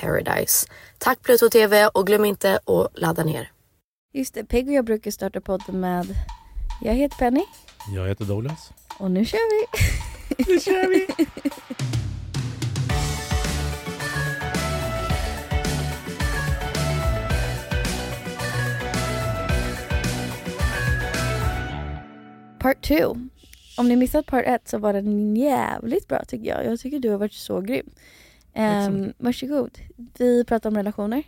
paradise. Tack Pluto TV och glöm inte att ladda ner. Just det, Peg och jag brukar starta podden med Jag heter Penny Jag heter Douglas. och nu kör vi! Nu kör vi! Part 2. Om ni missat part 1 så var den jävligt bra tycker jag. Jag tycker du har varit så grym. Um, varsågod. Vi pratar om relationer.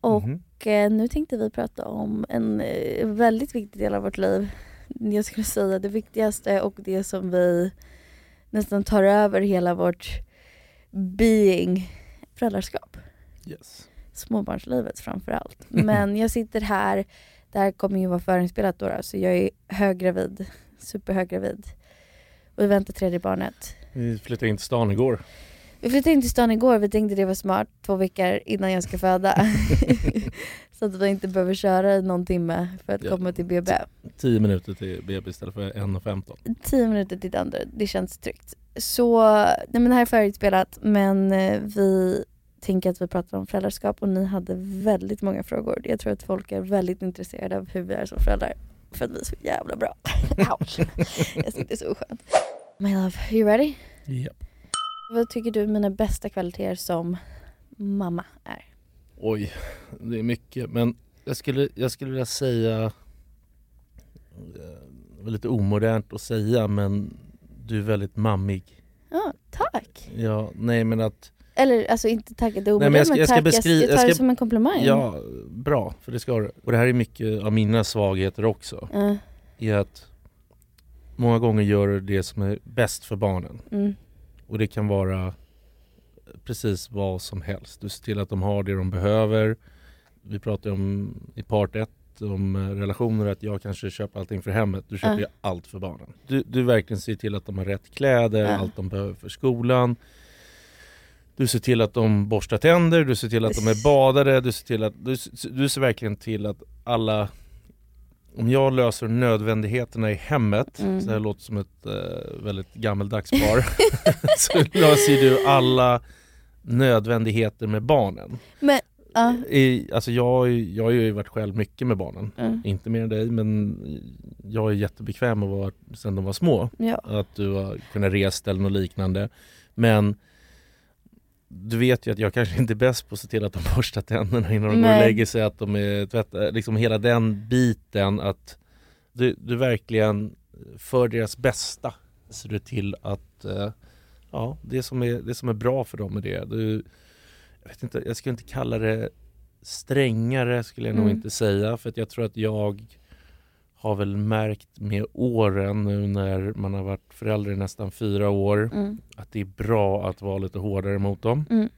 Och Mhm. eh, nu tänkte vi prata om en eh, väldigt viktig del av vårt liv. Jag skulle säga det viktigaste och det som vi nästan tar över hela vårt being. Föräldraskap. Yes. Småbarnslivet framförallt. Men jag sitter här, det här kommer ju vara förinspelat då, då så jag är höggravid, superhöggravid. Och vi väntar tredje barnet. Vi flyttade in till stan igår. Vi flyttade in till stan igår, vi tänkte det var smart, två veckor innan jag ska föda. så att vi inte behöver köra i någon timme för att Ja. komma till BB. 10 minuter till BB istället för 1.15. 10 minuter till andra, det känns tryggt. Så, nej men det här är förinspelat men eh, vi tänker att vi pratar om föräldraskap och ni hade väldigt många frågor. Jag tror att folk är väldigt intresserade av hur vi är som föräldrar. För att vi är så jävla bra. Ouch. Jag tycker det är så skönt. My love, you ready? Japp. Vad tycker du mina bästa kvaliteter som mamma är? Oj, det är mycket. Men jag skulle, jag skulle vilja säga, eh, det var lite omodernt att säga men du är väldigt mammig. Ja, tack! Ja, nej men att, Eller alltså inte tack, det är men omodernt jag ska- men jag ska tack. beskri- jag tar jag det ska- som en komplimang. ja bra, för det ska du. Och det här är mycket av mina svagheter också. Ja, Är att många gånger gör du det som är bäst för barnen. mm, Och det kan vara precis vad som helst. Du ser till att de har det de behöver. Vi pratade om i part 1 om relationer att jag kanske köper allting för hemmet. Du köper ju allt för barnen. Du, du verkligen ser till att de har rätt kläder, Ja. allt de behöver för skolan. Du ser till att de borstar tänder, du ser till att de är badade, du ser, till att, du, du ser verkligen till att alla om jag löser nödvändigheterna i hemmet, Mm. så det låter som ett eh, väldigt gammeldags par, så löser du alla nödvändigheter med barnen. Men, ja. I, alltså jag, jag har ju varit själv mycket med barnen, Mm. inte mer än dig men jag är jättebekväm med att vara sen de var små. Ja. Att du har kunnat resa eller något liknande. Men du vet ju att jag kanske inte är bäst på att se till att de borstar tänderna innan de går och Nej. lägger sig, att de är tvättade, liksom hela den biten att du, du verkligen för deras bästa ser du till att eh, ja, det som, är, det som är bra för dem är det. Du, jag, vet inte, jag skulle inte kalla det strängare skulle jag nog Mm. inte säga för att jag tror att jag har väl märkt med åren nu när man har varit förälder i nästan fyra år Mm. att det är bra att vara lite hårdare mot dem. Mm.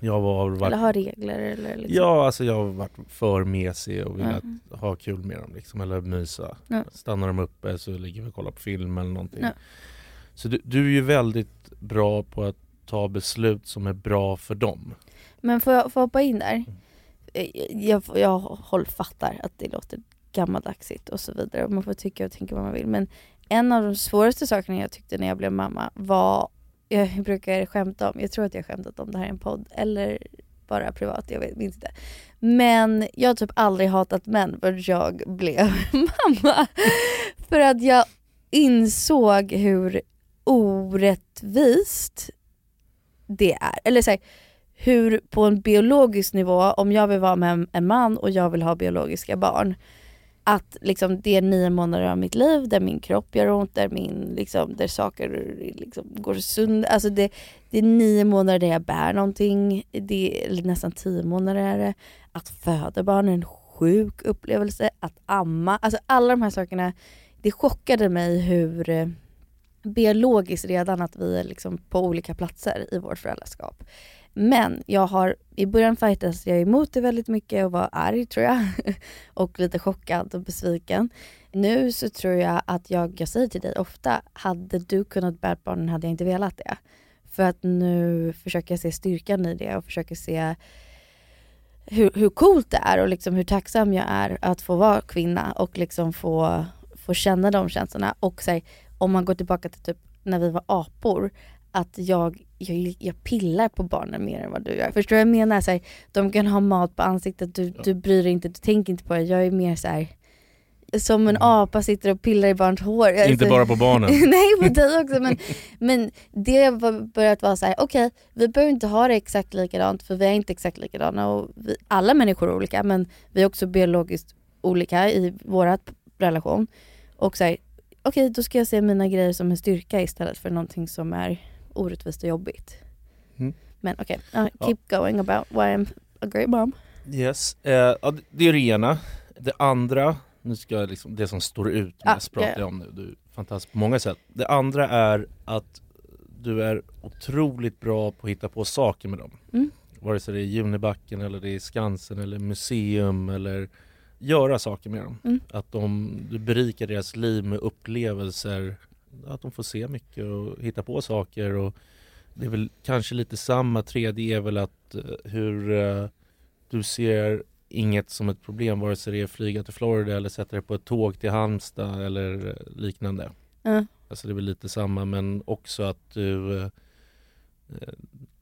Jag har varit, Eller ha regler eller liksom. Ja, alltså jag har varit för mesig och velat Mm. ha kul med dem liksom, eller mysa. Ja. Stannar de uppe så ligger vi och kollar på film eller någonting. Så du, du är ju väldigt bra på att ta beslut som är bra för dem. Men får jag, får jag hoppa in där? Mm. Eh, Jag, jag håll, fattar att det låter gammaldagsigt och så vidare och man får tycka och tänka vad man vill men en av de svåraste sakerna jag tyckte när jag blev mamma var, jag brukar skämta om, jag tror att jag har skämtat om det här i en podd eller bara privat, jag vet minns inte. Men jag har typ aldrig hatat män förrän jag blev mamma. För att jag insåg hur orättvist det är. Eller så här, hur på en biologisk nivå, om jag vill vara med en man och jag vill ha biologiska barn, att liksom det är nio månader av mitt liv där min kropp gör ont, där, min, liksom, där saker liksom går sönder. Alltså det, det är nio månader där jag bär någonting, det, eller nästan tio månader är det. Att föda barn är en sjuk upplevelse, att amma, alltså alla de här sakerna, det chockade mig hur eh, biologiskt redan att vi är liksom på olika platser i vårt föräldraskap. Men jag har, i början fightades jag emot det väldigt mycket och var arg tror jag. och lite chockad och besviken. Nu så tror jag att jag, jag säger till dig ofta, hade du kunnat bära barnen hade jag inte velat det. För att nu försöker jag se styrkan i det och försöker se hur, hur coolt det är och liksom hur tacksam jag är att få vara kvinna och liksom få, få känna de känslorna. Och här, om man går tillbaka till typ när vi var apor, att jag, jag, jag pillar på barnen mer än vad du gör. Förstår du vad jag menar? Så här, de kan ha mat på ansiktet, du, du bryr dig inte, du tänker inte på det. Jag är mer så här som en apa sitter och pillar i barns hår. Mm. Inte Alltså- bara på barnen. Nej på dig också men, men det har börjat vara så här: okej vi behöver inte ha det exakt likadant för vi är inte exakt likadana och vi, alla människor är olika men vi är också biologiskt olika i vårat relation. Och så här, okej då ska jag se mina grejer som en styrka istället för någonting som är orättvist och jobbigt. Mm. Men okej, uh, keep going about why I'm a great mom. Yes. Ja, det- är det ena. Det andra, nu ska jag liksom, det som står ut Ah, mest pratar ja. jag om nu. Du är fantastisk på många sätt. Det andra är att du är otroligt bra på att hitta på saker med dem. Mm. Vare sig det är Junibacken eller det är Skansen eller museum eller göra saker med dem. Mm. Att de, du berikar deras liv med upplevelser, att de får se mycket och hitta på saker och det är väl kanske lite samma. Tredje är väl att eh, hur eh, du ser inget som ett problem vare sig det är flyga till Florida eller sätta dig på ett tåg till Halmstad eller eh, liknande. Ja. Alltså det är väl lite samma men också att du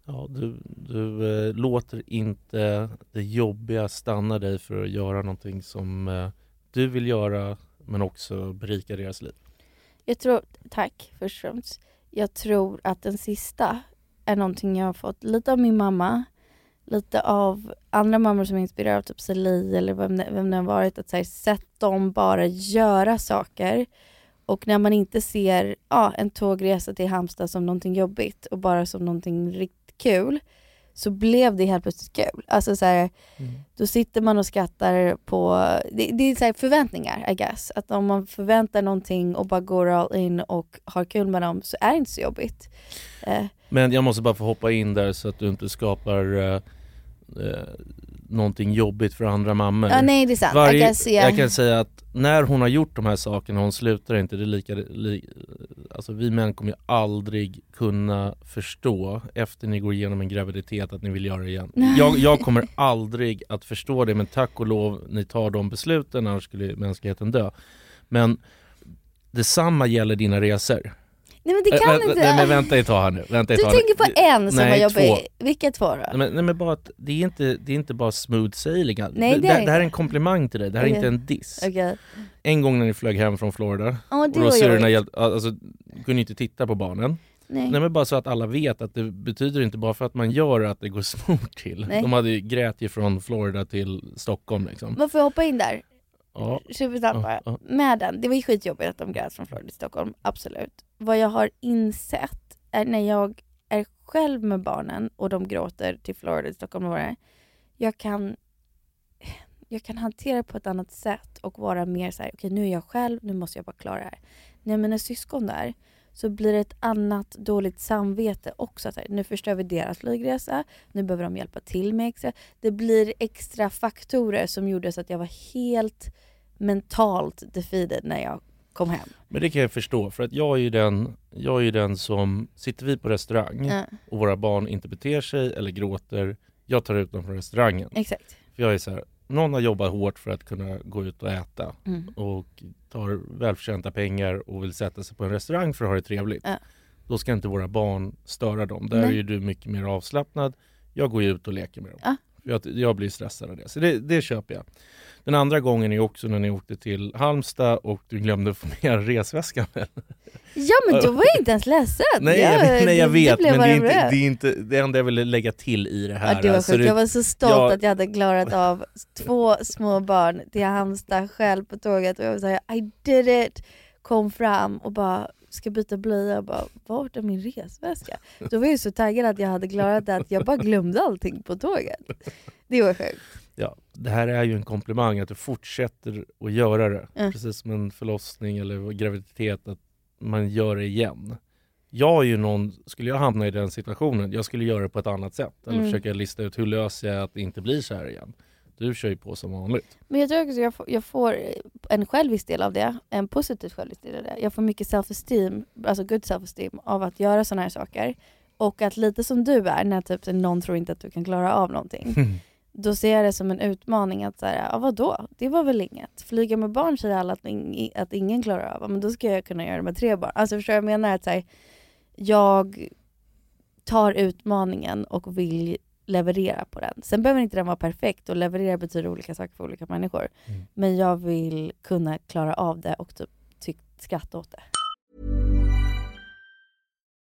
Ja, du, du låter inte det jobbiga stanna dig för att göra någonting som du vill göra men också berika deras liv. Jag tror, tack först och främst. Jag tror att den sista är någonting jag har fått lite av min mamma, lite av andra mammor som är inspirerade av typ Celie eller vem det, vem det har varit. Att så här, sätt dem bara göra saker. Och när man inte ser ja, en tågresa till Halmstad som någonting jobbigt och bara som någonting riktigt kul så blev det helt plötsligt kul. Alltså så här, då sitter man och skrattar på, det, det är så här förväntningar I guess. Att om man förväntar någonting och bara går all in och har kul med dem så är det inte så jobbigt. Eh, Men jag måste bara få hoppa in där så att du inte skapar eh, eh, någonting jobbigt för andra mammor. Ja, nej, det är sant. Jag kan se- jag kan säga att när hon har gjort de här sakerna, hon slutar inte, det är lika, li, alltså vi män kommer ju aldrig kunna förstå efter ni går igenom en graviditet att ni vill göra det igen. Jag, jag kommer aldrig att förstå det men tack och lov ni tar de besluten annars skulle mänskligheten dö. Men detsamma gäller dina resor. Nej men det kan vänta, inte... Nej men vänta ett tag här nu, vänta ett du tag tänker på en som Nej, var jobbig. två. Vilka två då? Nej men, nej men bara att det är inte, det är inte bara smooth sailing. Nej, det, det är det, det här är en komplimang till dig, det här är Okej. inte en diss. Okej. En gång när ni flög hem från Florida, det och då syrrorna hjälpte, alltså, kunde inte titta på barnen. Nej. Nej men bara så att alla vet att det betyder inte bara för att man gör att det går smooth till. Nej. De hade ju grät ju från Florida till Stockholm liksom. Men får hoppa in där? Ja. Bara. Ja. Med den, det var ju skitjobbigt att de grät från Florida till Stockholm, absolut. Vad jag har insett är när jag är själv med barnen och de gråter till Florida till Stockholm, jag kan jag kan hantera det på ett annat sätt och vara mer så här: okej nu är jag själv, nu måste jag bara klara det här. När mina syskon där så blir det ett annat dåligt samvete också. Så här, nu förstör vi deras flygresa, nu behöver de hjälpa till med extra. Det blir extra faktorer som gjorde så att jag var helt mentalt defeated när jag kom hem. Men det kan jag förstå för att jag är ju den, jag är ju den som, sitter vi på restaurang Ja. och våra barn inte beter sig eller gråter, jag tar ut dem från restaurangen. Exakt. För jag är så här, någon har jobbat hårt för att kunna gå ut och äta Mm. och tar välförtjänta pengar och vill sätta sig på en restaurang för att ha det trevligt. Ja. Då ska inte våra barn störa dem. Där Nej. är ju du mycket mer avslappnad. Jag går ut och leker med dem. Ja. Jag, jag blir stressad av det. Så det, det köper jag. Den andra gången är också när ni åkte till Halmstad och du glömde få med resväskan. Ja men då var jag inte ens ledsen. nej, jag, nej, jag vet, men det är, inte, det är inte det enda jag ville lägga till i det här. Ja, det var Alltså, sjukt. Jag var så stolt jag- att jag hade klarat av två små barn till Halmstad själv på tåget och jag var såhär I did it! Kom fram och bara ska byta blöja och bara vart är min resväska? Då var jag så taggad att jag hade klarat det att jag bara glömde allting på tåget. Det var sjukt. Ja, det här är ju en komplimang att du fortsätter att göra det. Ja. Precis som en förlossning eller graviditet, att man gör det igen. Jag är ju någon, skulle jag hamna i den situationen, jag skulle göra det på ett annat sätt. Eller Mm. försöka lista ut hur löser jag att det inte blir så här igen. Du kör ju på som vanligt. Men jag tror också att jag får, jag får en självisk del av det, en positiv självisk del av det. Jag får mycket self-esteem, alltså good self-esteem av att göra sådana här saker. Och att lite som du är, när typ någon tror inte att du kan klara av någonting. Då ser jag det som en utmaning att säga, ja vadå? Det var väl inget. Flyga med barn säger alla att, ing- att ingen klarar av. Men då ska jag kunna göra det med tre barn. Alltså förstår vad jag menar? Att så här, jag tar utmaningen och vill leverera på den. Sen behöver inte den vara perfekt och leverera betyder olika saker för olika människor. Men jag vill kunna klara av det och typ skratta åt det.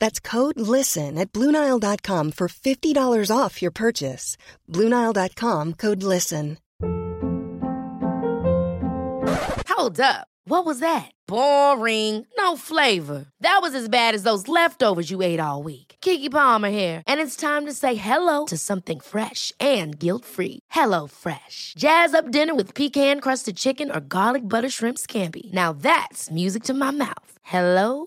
That's code LISTEN at Bluenile.com for $50 off your purchase. Bluenile.com code LISTEN. Hold up. What was that? Boring. No flavor. That was as bad as those leftovers you ate all week. Kiki Palmer here, and it's time to say hello to something fresh and guilt-free. Hello Fresh. Jazz up dinner with pecan-crusted chicken or garlic butter shrimp scampi. Now that's music to my mouth. Hello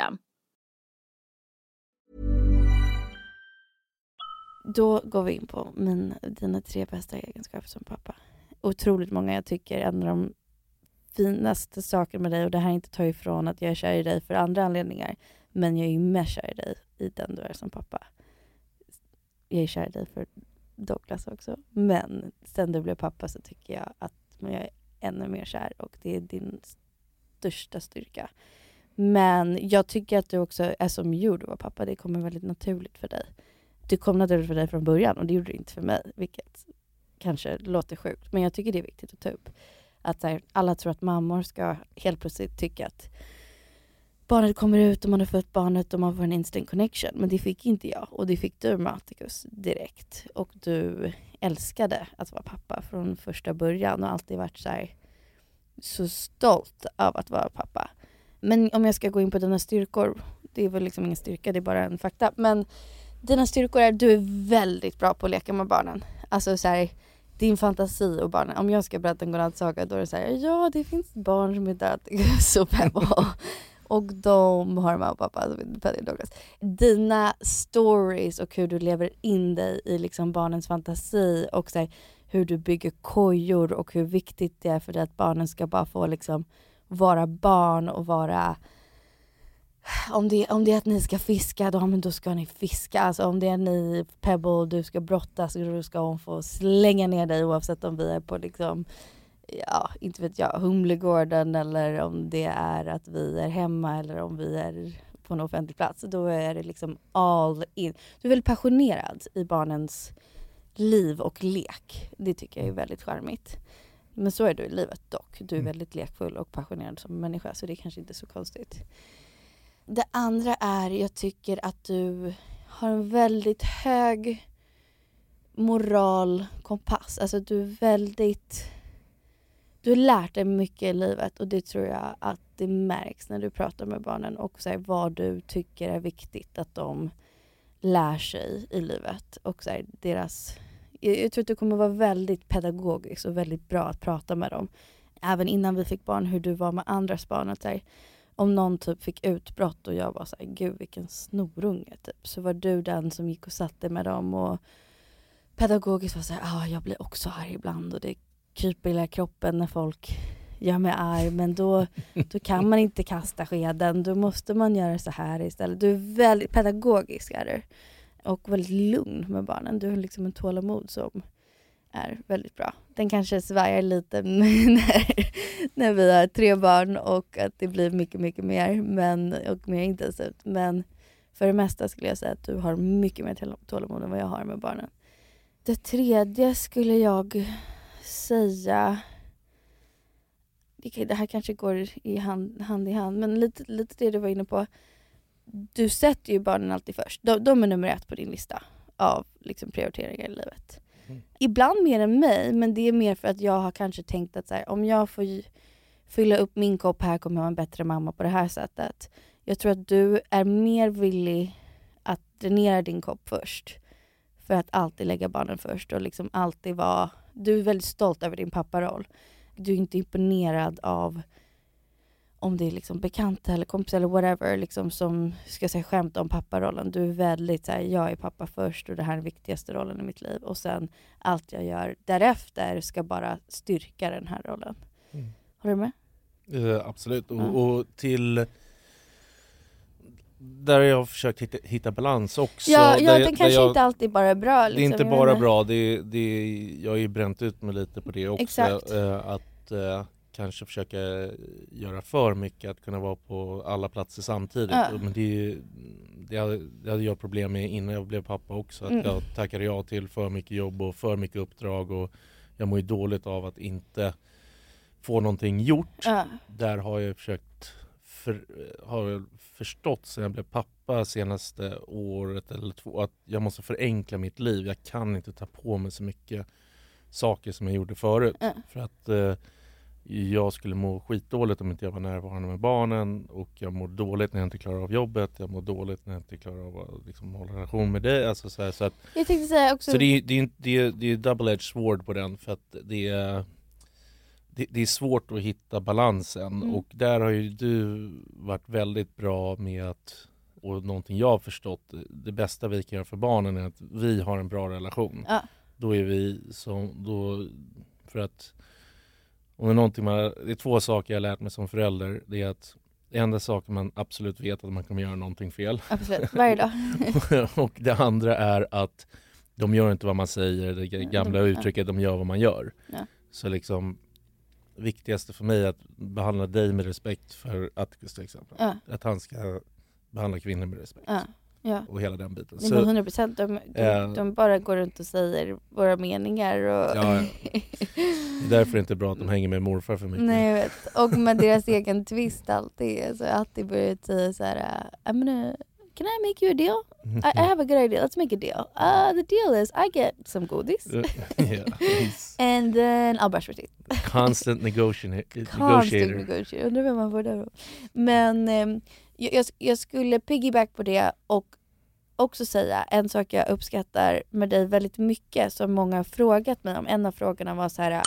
Då går vi in på min, dina tre bästa egenskaper som pappa. Otroligt många. Jag tycker en av de finaste sakerna med dig, och det här inte tar ifrån att jag är kär i dig för andra anledningar, men jag är ju mest kär i dig i den du är som pappa. Jag är kär i dig för Douglas också, men sen du blev pappa så tycker jag att jag är ännu mer kär och det är din största styrka. Men jag tycker att du också är som gjord att vara pappa. Det kommer väldigt naturligt för dig. Det kom naturligt för dig från början och det gjorde det inte för mig, vilket kanske låter sjukt. Men jag tycker det är viktigt att ta upp. Att här, alla tror att mammor ska helt plötsligt tycka att barnet kommer ut och man har fött barnet och man får en instant connection. Men det fick inte jag och det fick du med direkt. Och du älskade att vara pappa från första början och alltid varit så, här, så stolt av att vara pappa. Men om jag ska gå in på dina styrkor, det är väl liksom ingen styrka, det är bara en fakta. Men dina styrkor är att du är väldigt bra på att leka med barnen. Alltså så här, din fantasi och barnen. Om jag ska berätta en godnattsaga då är det så här, ja det finns barn som är döda. och och de har mamma och pappa som heter Penny Douglas. Dina stories och hur du lever in dig i liksom barnens fantasi och så här, hur du bygger kojor och hur viktigt det är för dig att barnen ska bara få liksom vara barn och vara om det, om det är att ni ska fiska, då, men då ska ni fiska. Alltså om det är ni, Pebble, du ska brottas, då ska hon få slänga ner dig oavsett om vi är på liksom, ja, inte vet jag, Humlegården eller om det är att vi är hemma eller om vi är på en offentlig plats. Då är det liksom all in. Du är väldigt passionerad i barnens liv och lek. Det tycker jag är väldigt charmigt. Men så är du i livet dock. Du är Mm. väldigt lekfull och passionerad som människa så det är kanske inte så konstigt. Det andra är, jag tycker att du har en väldigt hög moralkompass. Alltså du är väldigt... Du har lärt dig mycket i livet och det tror jag att det märks när du pratar med barnen och så här, vad du tycker är viktigt att de lär sig i livet. Och så här, deras... Jag, tror att du kommer vara väldigt pedagogisk och väldigt bra att prata med dem. Även innan vi fick barn, hur du var med andras barn. Att här, om någon typ fick utbrott och jag var så här, gud vilken snorunge typ. Så var du den som gick och satte med dem och pedagogiskt var så här, ah, jag blir också arg ibland och det kryper i hela kroppen när folk gör mig arg. Men då, då kan man inte kasta skeden, då måste man göra så här istället. Du är väldigt pedagogisk är du. Och väldigt lugn med barnen. Du har liksom en tålamod som är väldigt bra. Den kanske svajar lite när, när vi har tre barn och att det blir mycket, mycket mer men, och mer intensivt. Men för det mesta skulle jag säga att du har mycket mer tålamod än vad jag har med barnen. Det tredje skulle jag säga det det här kanske går i hand, hand i hand, men lite, lite det du var inne på du sätter ju barnen alltid först. De, de är nummer ett på din lista av liksom, prioriteringar i livet. Mm. Ibland mer än mig, men det är mer för att jag har kanske tänkt att så här, om jag får fylla upp min kopp här kommer jag vara en bättre mamma på det här sättet. Jag tror att du är mer villig att dränera din kopp först. För att alltid lägga barnen först och liksom alltid vara... Du är väldigt stolt över din papparoll. Du är inte imponerad av om det är liksom bekanta eller kompisar eller whatever liksom som ska säga skämt om papparollen. Du är väldigt såhär, jag är pappa först och det här är den viktigaste rollen i mitt liv. Och sen allt jag gör därefter ska bara styrka den här rollen. Mm. Håller du med? Eh, absolut. Och, Ja. och till... Där har jag försökt hitta, hitta balans också. ja, ja den kanske jag, inte alltid bara är bra. Liksom. Det är inte jag bara bra, det, det, jag har ju bränt ut mig lite på det också. Exakt. Eh, att eh, kanske försöka göra för mycket, att kunna vara på alla platser samtidigt. Ja. Men det, det, hade, det hade jag problem med innan jag blev pappa också. Att Mm. jag tackade ja till för mycket jobb och för mycket uppdrag. Och jag mår ju dåligt av att inte få någonting gjort. Ja. Där har jag försökt för, har förstått sen jag blev pappa senaste året eller två att jag måste förenkla mitt liv. Jag kan inte ta på mig så mycket saker som jag gjorde förut. Ja. För att eh, jag skulle må skitdåligt om inte jag var närvarande med barnen och jag mår dåligt när jag inte klarar av jobbet. Jag mår dåligt när jag inte klarar av att liksom, hålla relation med dig. Alltså, så, här, så, att, Jag tänkte säga också... så det är, det, är, det, är, det är double-edged sword på den för att det är det, det är svårt att hitta balansen Mm. och där har ju du varit väldigt bra med att och någonting jag har förstått, det bästa vi kan göra för barnen är att vi har en bra relation. Ja. Då är vi som, då, för att om det är man, det är två saker jag har lärt mig som förälder. Det är att det enda saken man absolut vet att man kommer göra någonting fel. Absolut, varje dag. och det andra är att de gör inte vad man säger, det gamla de- uttrycket de gör vad man gör. Ja. Så liksom viktigaste för mig är att behandla dig med respekt för Atticus till exempel. Ja. Att han ska behandla kvinnor med respekt. Ja. Ja. Och hela den biten. Nej, men 100 procent. De, de, eh, de bara går runt och säger våra meningar. Och Ja, ja. Det är därför det inte bra att de hänger med morfar för mycket. Nej jag vet. Och med deras egen twist alltid. Alltså, alltid börjar säga så här, uh, I'm gonna, can I make you a deal? I, I have a good idea, let's make a deal. Uh, the deal is I get some godis. yeah, And then I'll brush your teeth. constant negotiator. Konstigt negotiator. Undrar vem man får från. Men ehm, jag, jag- jag skulle piggyback på det och också säga en sak jag uppskattar med dig väldigt mycket som många har frågat mig om. En av frågorna var så här.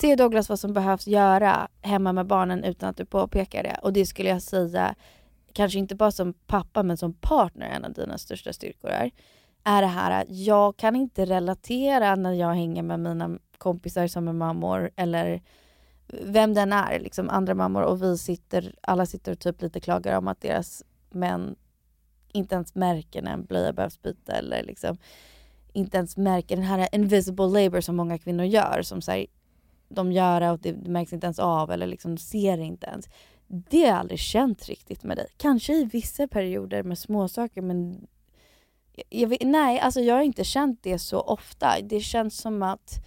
Ser Douglas vad som behövs göra hemma med barnen utan att du påpekar det? Och det skulle jag säga, kanske inte bara som pappa men som partner, en av dina största styrkor är. Är det här att jag kan inte relatera när jag hänger med mina kompisar som är mammor eller vem den är, liksom andra mammor och vi sitter, alla sitter och typ lite klagar om att deras män inte ens märker när en blöja behövs byta eller liksom inte ens märker den här invisible labor som många kvinnor gör som säger de gör det och det märks inte ens av eller liksom ser det inte ens. Det har jag aldrig känt riktigt med dig. Kanske i vissa perioder med småsaker men jag, jag vet, nej, alltså jag har inte känt det så ofta. Det känns som att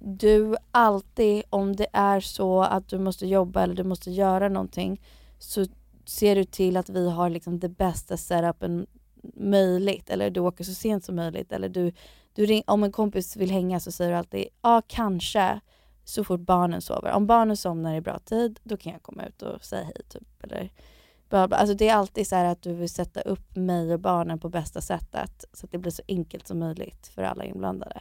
du alltid, om det är så att du måste jobba eller du måste göra någonting, så ser du till att vi har liksom det bästa setupen möjligt. Eller du åker så sent som möjligt. Eller du, du ring, om en kompis vill hänga så säger du alltid, ja kanske så fort barnen sover. Om barnen somnar i bra tid, då kan jag komma ut och säga hej. Typ. Eller, bla bla. Alltså det är alltid så här att du vill sätta upp mig och barnen på bästa sättet. Så att det blir så enkelt som möjligt för alla inblandade.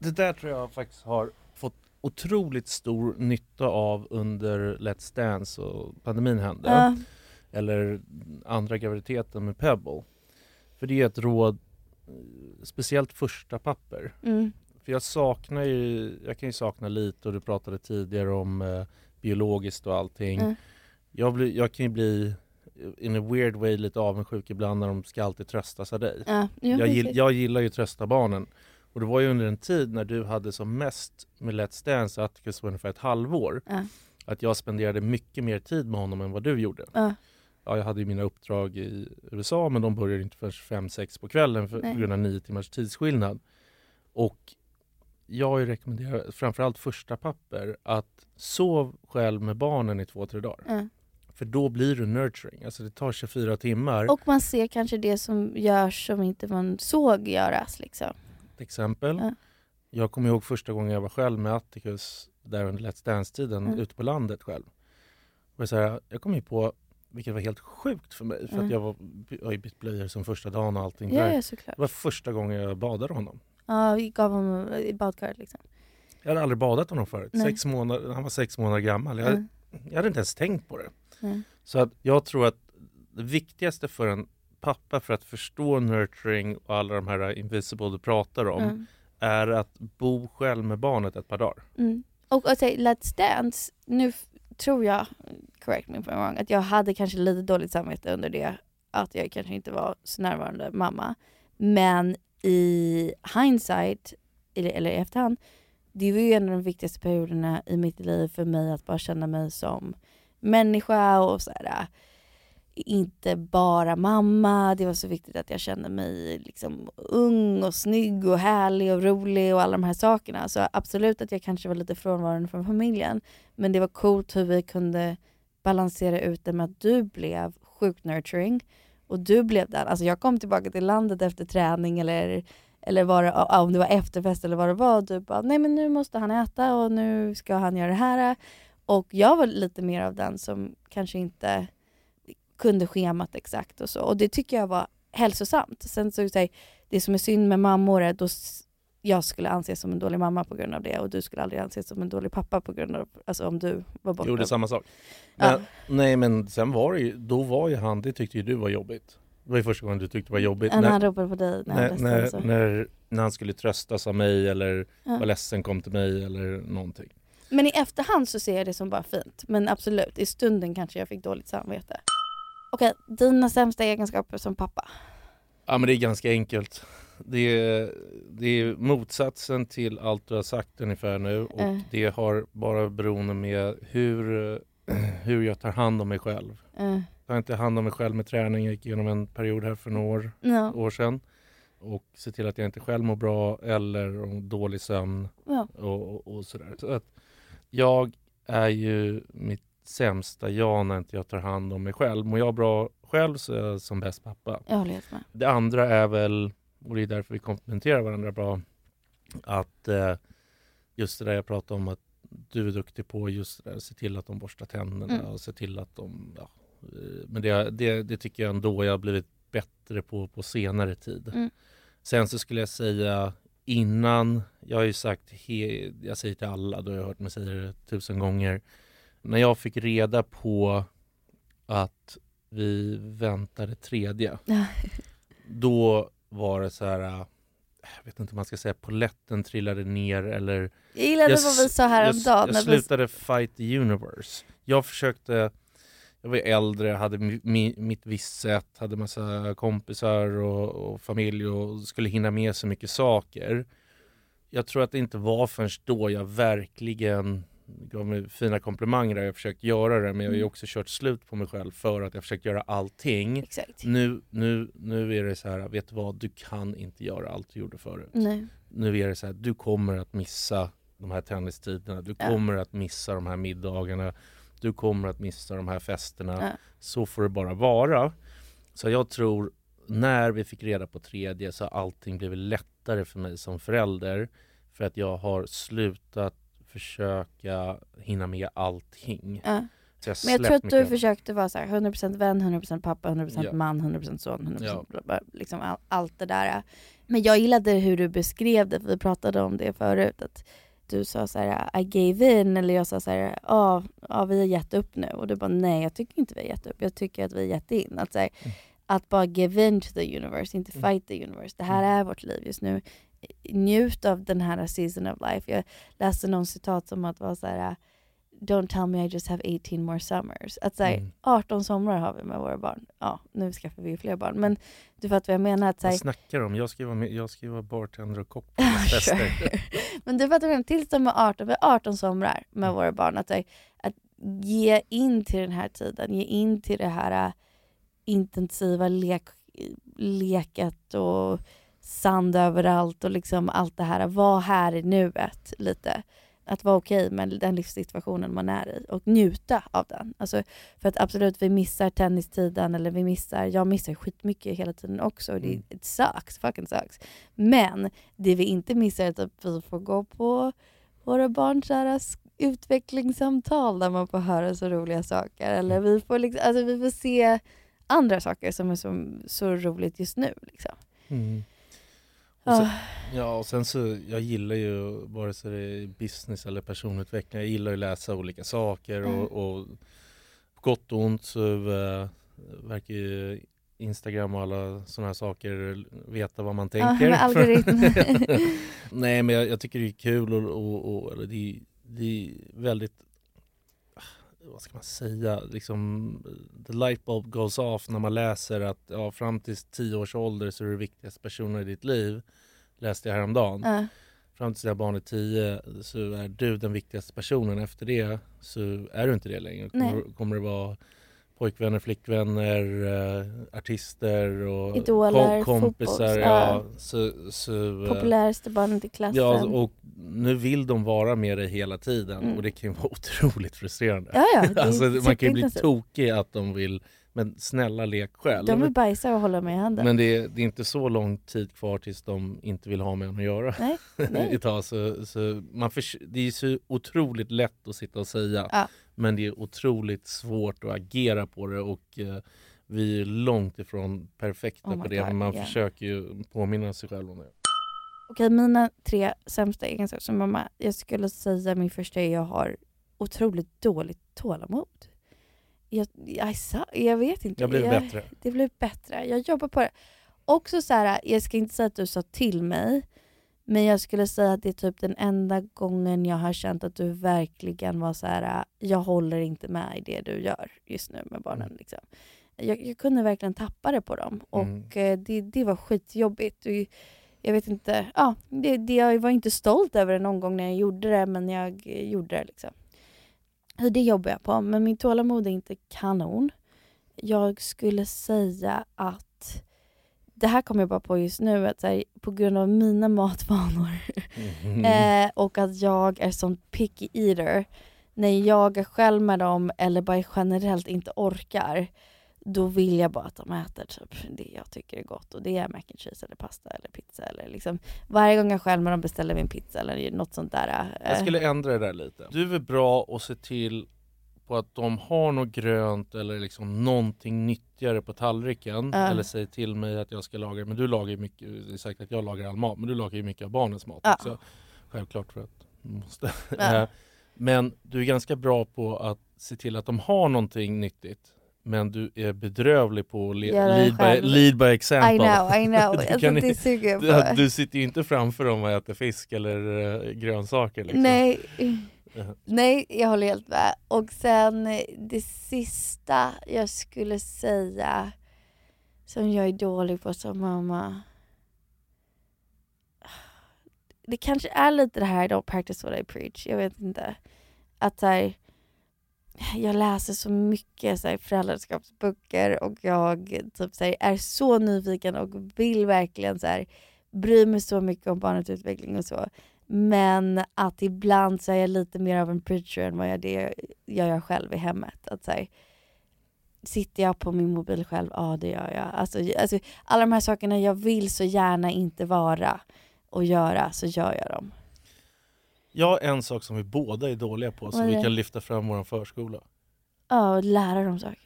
Det där tror jag faktiskt har fått otroligt stor nytta av under Let's Dance och pandemin hände. Ja. Eller andra graviditeten med Pebble. För det är ett råd, eh, speciellt första papper. Mm. För jag saknar ju, jag kan ju sakna lite och du pratade tidigare om eh, biologiskt och allting. Mm. Jag, blir, jag kan ju bli in a weird way lite avundsjuk ibland när de ska alltid tröstas av dig. Ja, jag, gill, jag gillar ju att trösta barnen. Och det var ju under en tid när du hade som mest med Let's Dance, Atticus var ungefär ett halvår, Ja. att jag spenderade mycket mer tid med honom än vad du gjorde. Ja. Ja, jag hade ju mina uppdrag i USA men de började inte förrän 5-6 på kvällen för, på grund av nio timmars tidsskillnad. Och jag rekommenderat, framförallt första papper, att sov själv med barnen i två, tre dagar. Ja. För då blir du nurturing. Alltså det tar 24 timmar. Och man ser kanske det som görs som inte man såg göras. Liksom. Ett exempel. Ja. Jag kommer ihåg första gången jag var själv med Atticus där under Let's Dance-tiden Mm. ute på landet själv. Och så här, jag kom ju på, vilket var helt sjukt för mig, för Mm. att jag, var, jag har ju bytt blöjor som första dagen och allting. Ja, där. ja, såklart. Det var första gången jag badade honom. Ja, vi gav honom i badkaret liksom. Jag hade aldrig badat honom förut. Nej. Sex månader, han var sex månader gammal. Jag, Mm. jag hade inte ens tänkt på det. Mm. Så att jag tror att det viktigaste för en pappa för att förstå nurturing och alla de här invisible du pratar om Mm. är att bo själv med barnet ett par dagar. Mm. Och att säga Let's Dance, nu tror jag, correct me if I'm wrong, att jag hade kanske lite dåligt samvete under det. Att jag kanske inte var så närvarande mamma. Men i hindsight, eller, eller i efterhand, det var ju en av de viktigaste perioderna i mitt liv för mig att bara känna mig som människa och så här, inte bara mamma. Det var så viktigt att jag kände mig liksom ung och snygg och härlig och rolig och alla de här sakerna. Så absolut att jag kanske var lite frånvarande från familjen. Men det var coolt hur vi kunde balansera ut det med att du blev sjukt nurturing och du blev den. Alltså jag kom tillbaka till landet efter träning eller eller var det, om det var efterfest eller vad det var. Du bara, nej men nu måste han äta och nu ska han göra det här. Och jag var lite mer av den som kanske inte kunde schemat exakt och så. Och det tycker jag var hälsosamt. Sen så säg, det som är synd med mammor är då jag skulle anses som en dålig mamma på grund av det och du skulle aldrig anses som en dålig pappa på grund av, alltså om du var borta. Gjorde samma sak. Ja. Men, Nej men sen var det ju, då var ju han, det tyckte ju du var jobbigt. Det var ju första gången du tyckte det var jobbigt. När han ropade på dig när när, när, så. när, när han skulle tröstas av mig eller Ja. var ledsen kom till mig eller någonting. Men i efterhand så ser jag det som bara fint. Men absolut, i stunden kanske jag fick dåligt samvete. Okej, dina sämsta egenskaper som pappa? Ja men det är ganska enkelt. Det är, det är motsatsen till allt du har sagt ungefär nu och Eh. det har bara beroende med hur, hur jag tar hand om mig själv. Eh. Jag tar inte hand om mig själv med träning. Jag gick igenom en period här för några år, Ja. år sedan. Och se till att jag inte själv mår bra eller om dålig sömn Ja. och, och, och sådär. Så att jag är ju mitt sämsta jag när inte jag tar hand om mig själv. Mår jag bra själv så är jag som bäst pappa. Jag håller helt med. Det andra är väl, och det är därför vi komplementerar varandra bra, att eh, just det där jag pratade om att du är duktig på just det där, se till att de borstar tänderna Mm. och se till att de... Ja, eh, men det, det, det tycker jag ändå jag har blivit bättre på på senare tid. Mm. Sen så skulle jag säga innan, jag har ju sagt, he, jag säger till alla, då har hört mig säga det tusen gånger. När jag fick reda på att vi väntade tredje, då var det så här, äh, jag vet inte om man ska säga, poletten trillade ner eller... Jag gillade vad vi sa häromdagen Jag, jag vi- slutade fight the universe. Jag försökte, jag var äldre, hade mi, mitt visst sätt, hade massa kompisar och, och familj och skulle hinna med så mycket saker. Jag tror att det inte var förrän då jag verkligen gav mig fina komplimanger där jag försökt göra det men jag har ju Mm. också kört slut på mig själv för att jag försökt göra allting. Exakt. Nu, nu, nu är det så här, vet du vad, du kan inte göra allt du gjorde förut. Nej. Nu är det så här, du kommer att missa de här tennistiderna, du Ja. kommer att missa de här middagarna, du kommer att missa de här festerna. Ja. Så får det bara vara. Så jag tror, när vi fick reda på tredje så har allting blivit lättare för mig som förälder. För att jag har slutat försöka hinna med allting. Ja. Jag Men jag tror att du mycket. försökte vara så här 100% vän, 100% pappa, 100% Ja. man, 100% son, 100% Ja. liksom all, allt det där. Men jag gillade hur du beskrev det, för vi pratade om det förut. Att du sa så här, I gave in, eller jag sa så här, ja, vi har gett upp nu. Och du bara, nej jag tycker inte vi har gett upp, jag tycker att vi har gett in. Att, så här, Mm. att bara give in to the universe, inte fight the universe. Det här är vårt liv just nu. Njut av den här season of life. Jag läste någon citat som att vara så här Don't tell me I just have 18 more summers. Att säga Mm. 18 somrar har vi med våra barn. Ja, nu skaffar vi ju fler barn. Men du fattar vad jag menar. Att, så här, Vad snackar du om? Jag ska vara, jag ska vara bartender och kock på fester. Men du fattar vad jag menar. Tills de är 18, vi har 18 somrar med Mm. våra barn. Att, så här, att ge in till den här tiden, ge in till det här äh, intensiva lek, leket och sand överallt och liksom allt det här. Var här i nuet lite. Att vara okej med den livssituationen man är i och njuta av den. Alltså, för att absolut, vi missar tennistiden eller vi missar, jag missar skitmycket hela tiden också. och Det, Mm. it sucks, fucking sucks. Men det vi inte missar är att vi får gå på våra barns utvecklingssamtal där man får höra så roliga saker. Eller vi får, liksom, alltså, vi får se andra saker som är så, så roligt just nu. Liksom. Mm. Och sen, Ah. ja, och sen så, jag gillar ju vare sig det är business eller personutveckling, jag gillar att läsa olika saker Mm. och, på gott och ont så uh, verkar ju Instagram och alla sådana här saker veta vad man Ja, tänker. med algoritm. Nej men jag, jag tycker det är kul och, och, och det, är- det är väldigt vad ska man säga, liksom the light bulb goes off när man läser att ja, fram till 10 års ålder så är du viktigaste personen i ditt liv. Läste jag häromdagen. Ja. Fram till när barnet är 10 så är du den viktigaste personen. Efter det så är du inte det längre. Kommer, kommer det vara pojkvänner, flickvänner, eh, artister och Idoler, kompisar. fotbolls- Ja, så, så, eh, Populäraste barnet i klassen. Ja, och nu vill de vara med dig hela tiden Mm. och det kan ju vara otroligt frustrerande. Ja, ja, det alltså, man kan ju bli tokig att de vill, men snälla lek själv. De vill bajsa och hålla mig i handen. Men det är, det är inte så lång tid kvar tills de inte vill ha med en att göra. Nej, nej. Så, så man förs- det är så otroligt lätt att sitta och säga Ja. men det är otroligt svårt att agera på det och eh, vi är långt ifrån perfekta Oh på det God, men man ja. försöker ju påminna sig själv om det. Okej, mina tre sämsta egenskaper som mamma. Jag skulle säga min första är att jag har otroligt dåligt tålamod. Jag, jag, jag vet inte. Jag blev jag, bättre. Det blev bättre. Jag jobbar på det. Också så här, jag ska inte säga att du sa till mig, men jag skulle säga att det är typ den enda gången jag har känt att du verkligen var så här. jag håller inte med i det du gör just nu med barnen. Liksom. Jag, jag kunde verkligen tappa det på dem Mm. och eh, det, det var skitjobbigt. Och jag vet inte, ja, det, det, jag var inte stolt över det någon gång när jag gjorde det, men jag gjorde det. Liksom. Det jobbar jag på, men min tålamod är inte kanon. Jag skulle säga att det här kommer jag bara på just nu, att här, på grund av mina matvanor Mm. eh, och att jag är sån picky eater, när jag är själv med dem eller bara generellt inte orkar, då vill jag bara att de äter typ det jag tycker är gott och det är mac and cheese eller pasta eller pizza eller liksom varje gång jag själv med dem beställer min pizza eller något sånt där. eh, Jag skulle ändra det där lite. Du är bra att se till på att de har något grönt eller liksom någonting nyttigare på tallriken. Ja. Eller säg till mig att jag ska laga, men du lagar ju mycket, det är sagt att jag lagar all mat, men du lagar ju mycket av barnens mat Ja. också. Självklart för att du måste. Eh, men du är ganska bra på att se till att de har någonting nyttigt. Men du är bedrövlig på att le- lead, by, lead by example. I know, I know. Du Alltså, kan i- du, du sitter ju inte framför dem och äter fisk eller eh, grönsaker. Liksom. Nej. Jaha. Nej, jag håller helt med. Och sen eh, det sista jag skulle säga som jag är dålig på som mamma. Det kanske är lite det här don't practice what I preach. Jag vet inte. Att så här, jag läser så mycket så här, föräldraskapsböcker och jag typ, så här, är så nyfiken och vill verkligen så här, bry mig så mycket om barnets utveckling och så. Men att ibland så är jag lite mer av en preacher än vad jag, det, jag gör själv i hemmet. Att så här, sitter jag på min mobil själv? Ja, det gör jag. Alltså, alltså, alla de här sakerna jag vill så gärna inte vara och göra, så gör jag dem. Jag har en sak som vi båda är dåliga på som vi kan lyfta fram vår förskola. Ja, och lära dem saker.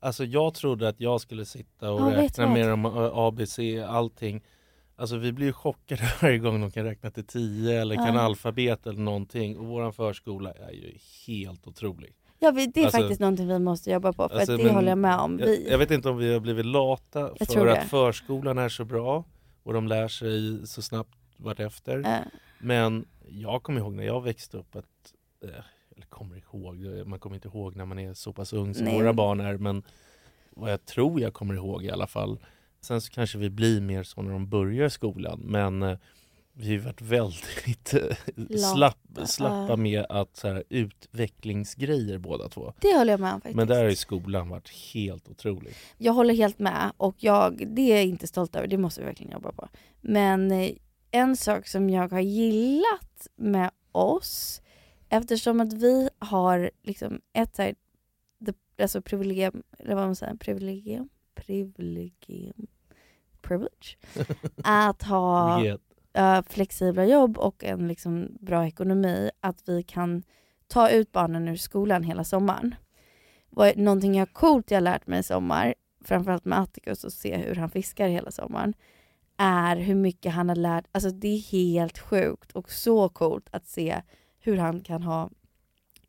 Alltså jag trodde att jag skulle sitta och Ja, räkna med dem, ö, ABC, allting. Alltså vi blir ju chockade varje gång de kan räkna till 10 eller kan Ja. alfabet eller någonting. Och vår förskola är ju helt otrolig. Ja, det är Alltså- faktiskt någonting vi måste jobba på, för Alltså, det men håller jag med om. Jag, Vi, jag vet inte om vi har blivit lata Jag för att förskolan är så bra och de lär sig så snabbt vartefter. Ja. Men jag kommer ihåg när jag växte upp att, eh, eller kommer ihåg, man kommer inte ihåg när man är så pass ung som Nej. våra barn är, men vad jag tror jag kommer ihåg i alla fall. Sen så kanske vi blir mer så när de börjar skolan, men eh, vi har varit väldigt eh, slapp, slappa med att så här, utvecklingsgrejer båda två. det håller jag med om faktiskt. Men där har ju skolan varit helt otrolig. Jag håller helt med och jag, det är jag inte stolt över, det måste vi verkligen jobba på. Men en sak som jag har gillat med oss eftersom att vi har liksom ett så här, the, alltså privilegium, eller vad man säger, privilegium, privilegium, privilege, att ha uh, flexibla jobb och en liksom bra ekonomi, att vi kan ta ut barnen ur skolan hela sommaren. Någonting jag coolt jag lärt mig i sommar, framförallt med Atticus och se hur han fiskar hela sommaren, är hur mycket han har lärt, alltså det är helt sjukt och så coolt att se hur han kan ha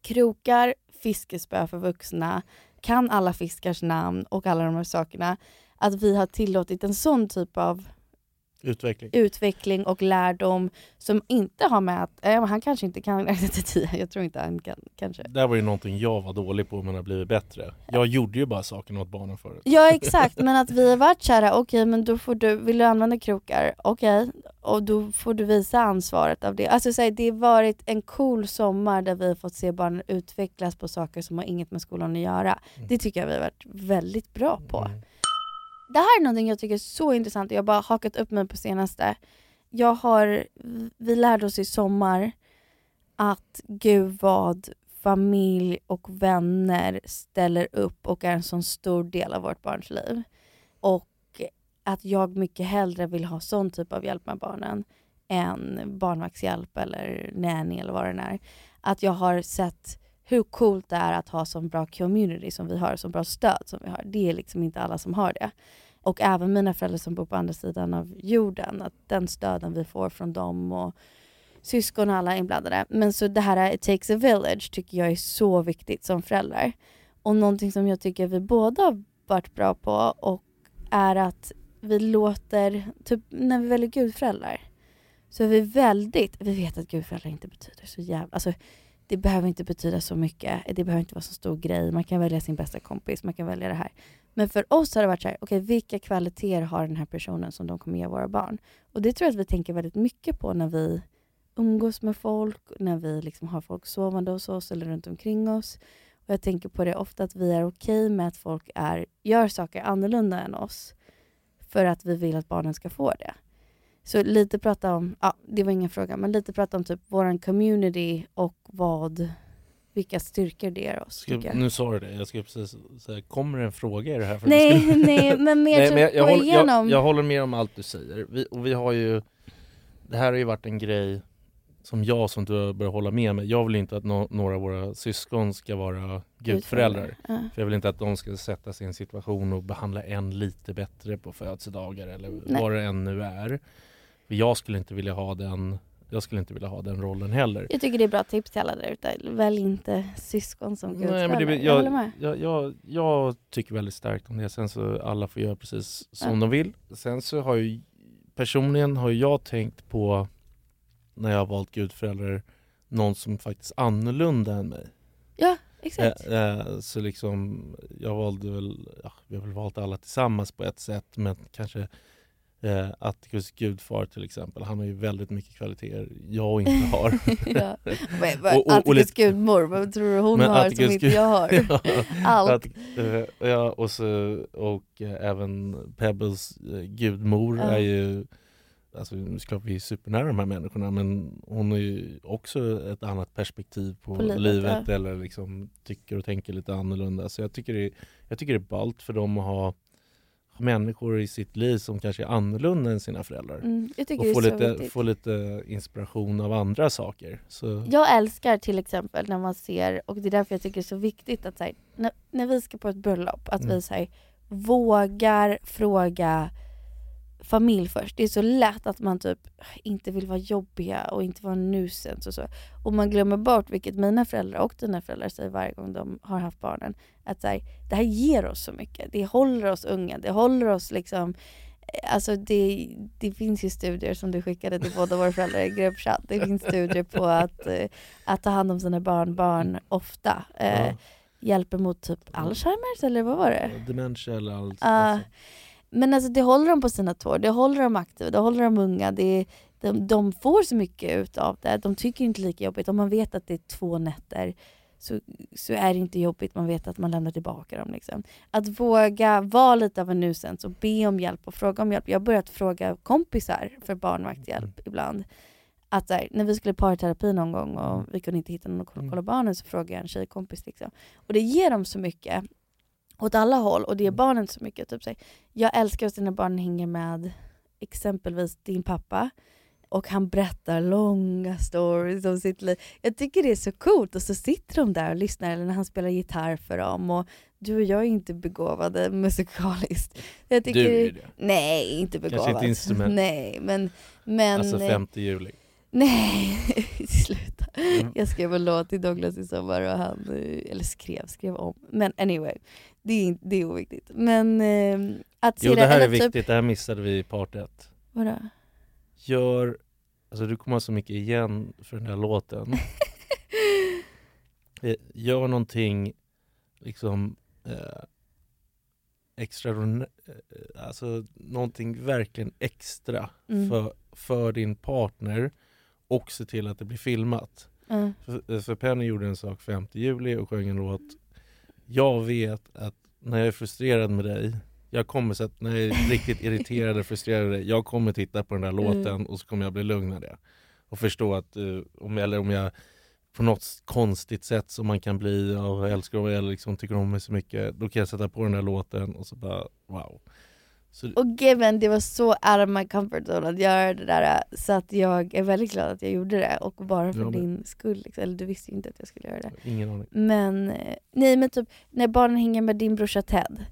krokar, fiskespö för vuxna, kan alla fiskars namn och alla de här sakerna. Att vi har tillåtit en sån typ av Utveckling. utveckling och lärdom som inte har med att, eh, han kanske inte kan räkna till tio, jag tror inte han kan kanske. Det var ju någonting jag var dålig på men har blivit bättre. Jag gjorde ju bara sakerna åt barnen förut. Ja exakt, men att vi har varit kära, okej men då får du, vill du använda krokar? Okej, och då får du visa ansvaret av det. Alltså så här, det har varit en cool sommar där vi har fått se barnen utvecklas på saker som har inget med skolan att göra. Det tycker jag vi har varit väldigt bra på. Det här är någonting jag tycker är så intressant och jag har bara hakat upp mig på senaste. Jag har, vi lärde oss i sommar att gud vad familj och vänner ställer upp och är en sån stor del av vårt barns liv. Och att jag mycket hellre vill ha sån typ av hjälp med barnen än barnvaktshjälp eller nanny eller vad det är. Att jag har sett hur coolt det är att ha så bra community som vi har, så bra stöd som vi har. Det är liksom inte alla som har det. Och även mina föräldrar som bor på andra sidan av jorden, att den stöden vi får från dem och syskon och alla inblandade. Men så det här It takes a village tycker jag är så viktigt som föräldrar. Och någonting som jag tycker vi båda har varit bra på och är att vi låter, typ när vi väljer gudföräldrar, så är vi väldigt, vi vet att gudföräldrar inte betyder så jävla, alltså det behöver inte betyda så mycket, det behöver inte vara så stor grej, man kan välja sin bästa kompis, man kan välja det här. Men för oss har det varit så här, okay, vilka kvaliteter har den här personen som de kommer ge våra barn? Och det tror jag att vi tänker väldigt mycket på när vi umgås med folk, när vi liksom har folk sovande hos oss eller runt omkring oss. Och jag tänker på det ofta att vi är okej med att folk är, gör saker annorlunda än oss för att vi vill att barnen ska få det. Så lite prata om, ja det var ingen fråga, men lite prata om typ våran community och vad, vilka styrkor det ger oss. Ska, jag. nu sa du det, jag ska precis säga, kommer det en fråga i det här? För Nej, ska- nej, men mer typ jag, gå håller, igenom. jag, jag håller med om allt du säger. Vi, och vi har ju, det här har ju varit en grej som jag som du börjar hålla med mig. Jag vill inte att nå- några av våra syskon ska vara gudföräldrar. Ja. För jag vill inte att de ska sätta sig i en situation och behandla en lite bättre på födelsedagar eller Nej. vad det än nu är. Jag skulle inte vilja ha den jag skulle inte vilja ha den rollen heller. Jag tycker det är bra tips till alla där ute. Välj inte syskon som det, jag, jag, jag, jag, jag tycker väldigt starkt om det. Sen så alla får göra precis som Ja. de vill. Sen så har ju personligen har jag tänkt på när jag har valt gudföräldrar någon som faktiskt är annorlunda än mig. Ja, exakt. Eh, eh, så liksom, jag valde väl, ja, vi har väl valt alla tillsammans på ett sätt men kanske eh, Atticus gudfar till exempel, han har ju väldigt mycket kvaliteter jag inte har. ja. Men, men, Och- och- Atticus lite- gudmor, vad tror du hon Men har Atticus som inte jag har? Ja, Allt. Att, eh, ja, och, så, och eh, även Pebbles eh, gudmor Ja. är ju Alltså nu ska vi är supernära de här människorna men hon har ju också ett annat perspektiv på, På livet, livet, eller liksom tycker och tänker lite annorlunda. Så jag tycker det, jag tycker det är ballt för dem att ha människor i sitt liv som kanske är annorlunda än sina föräldrar. Mm, och få lite, viktigt. få lite inspiration av andra saker. Så, Jag älskar till exempel när man ser, och det är därför jag tycker det är så viktigt att så här, när, när vi ska på ett bröllop, att Mm. vi så här, vågar fråga familj först. Det är så lätt att man typ inte vill vara jobbiga och inte vara nuisance och så. Och man glömmer bort, vilket mina föräldrar och dina föräldrar säger varje gång de har haft barnen, att så här, det här ger oss så mycket. Det håller oss unga, det håller oss liksom Alltså det, det finns ju studier som du skickade till båda våra föräldrar i gruppchatt. Det finns studier på att, eh, att ta hand om sina barnbarn ofta eh, Ja. hjälper mot typ Alzheimers eller vad var det? dementia eller allt. Ja. Men alltså det håller dem på sina tår, det håller dem aktiva, det håller dem unga. Det, de, de får så mycket utav det. De tycker inte lika jobbigt. Om man vet att det är två nätter så, så är det inte jobbigt. Man vet att man lämnar tillbaka dem. Liksom. Att våga vara lite av en nuisance och be om hjälp och fråga om hjälp. Jag har börjat fråga kompisar för barnvakthjälp ibland. Att här, när vi skulle parterapi någon gång och vi kunde inte hitta någon att Mm. kolla barnen så frågade jag en tjejkompis. Liksom. Och det ger dem så mycket åt alla håll och det ger Mm. barnen så mycket. Typ, så jag älskar också när barnen hänger med exempelvis din pappa och han berättar långa stories om sitt liv. Jag tycker det är så coolt och så sitter de där och lyssnar eller när han spelar gitarr för dem och du och jag är inte begåvade musikaliskt. Jag tycker, Du är det. Nej, inte Kanske begåvad. ett instrument. Nej, men... men Alltså 5 juli. Nej, sluta. Mm. Jag skrev en låt till Douglas i sommar och han, eh, eller skrev, skrev om. Men anyway, det är, det är oviktigt. Men eh, att se Jo det här är typ- viktigt, det här missade vi i part 1. Vadå? Gör, alltså du kommer ha så mycket igen för den här låten. Eh, Gör någonting liksom eh, extra, eh, alltså någonting verkligen extra Mm. för, för din partner och se till att det blir filmat. Mm. För, för Penny gjorde en sak 5 juli och sjöng en låt. Jag vet att när jag är frustrerad med dig, jag kommer så att när jag är riktigt irriterad och frustrerad med dig, jag kommer titta på den där låten Mm. och så kommer jag bli lugn av det. Och förstå att, eh, om, eller om jag på något konstigt sätt som man kan bli och älskar och eller liksom tycker om mig så mycket, då kan jag sätta på den där låten och så bara wow. Så, Och given, det var så out of my comfort zone att göra det där så att jag är väldigt glad att jag gjorde det och bara för din skull. Liksom. Eller du visste ju inte att jag skulle göra det. ingen aning. Men, eh, nej men typ när barnen hänger med din brorsa Ted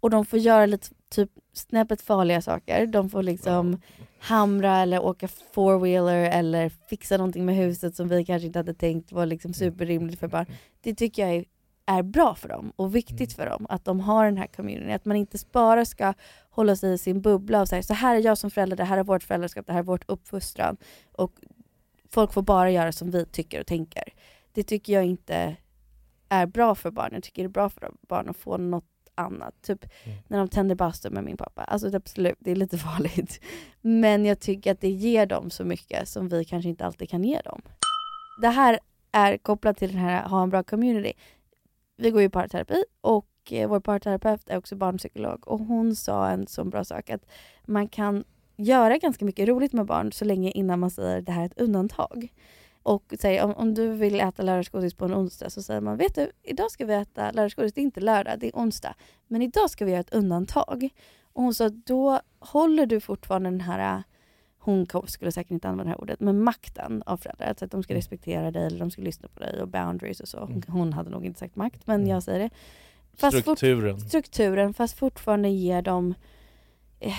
och de får göra lite typ snäppet farliga saker. De får liksom hamra eller åka four-wheeler eller fixa någonting med huset som vi kanske inte hade tänkt var liksom superrimligt för barn. Det tycker jag är, är bra för dem och viktigt för dem att de har den här communityn. Att man inte bara ska hålla sig i sin bubbla och säga så här är jag som förälder, det här är vårt föräldraskap, det här är vårt uppfostran. Och folk får bara göra som vi tycker och tänker. Det tycker jag inte är bra för barn. Jag tycker det är bra för barn att få något annat. Typ Mm. när de tänder bastu med min pappa. Alltså det absolut, det är lite farligt. Men jag tycker att det ger dem så mycket som vi kanske inte alltid kan ge dem. Det här är kopplat till den här ha en bra community. Vi går ju i parterapi och eh, vår parterapeut är också barnpsykolog och hon sa en så bra sak att man kan göra ganska mycket roligt med barn så länge innan man säger det här är ett undantag. Och säger, om, om du vill äta lördagsgodis på en onsdag så säger man vet du, idag ska vi äta lördagsgodis, det är inte lördag, det är onsdag. Men idag ska vi göra ett undantag. Och hon sa då håller du fortfarande den här, hon skulle säkert inte använda det här ordet, men makten av föräldrar. Alltså att de ska respektera dig eller de ska lyssna på dig och boundaries och så. Hon, hon hade nog inte sagt makt, men jag säger det. fort- Strukturen. strukturen fast fortfarande ger dem eh,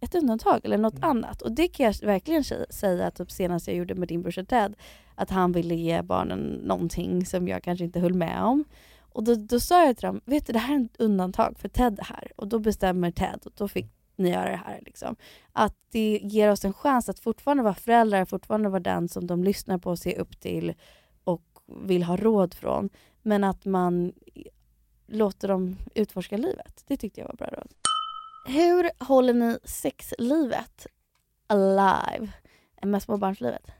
ett undantag eller något annat. Och det kan jag verkligen sä- säga typ senast jag gjorde med din brorsa Ted. Att han ville ge barnen någonting som jag kanske inte höll med om. Och då, då sa jag till dem, vet du det här är ett undantag för Ted är här. Och då bestämmer Ted och då fick ni göra det här. Liksom. Att det ger oss en chans att fortfarande vara föräldrar, fortfarande vara den som de lyssnar på och ser upp till och vill ha råd från. Men att man låter dem utforska livet. Det tyckte jag var bra råd. Hur håller ni sexlivet alive med småbarnslivet?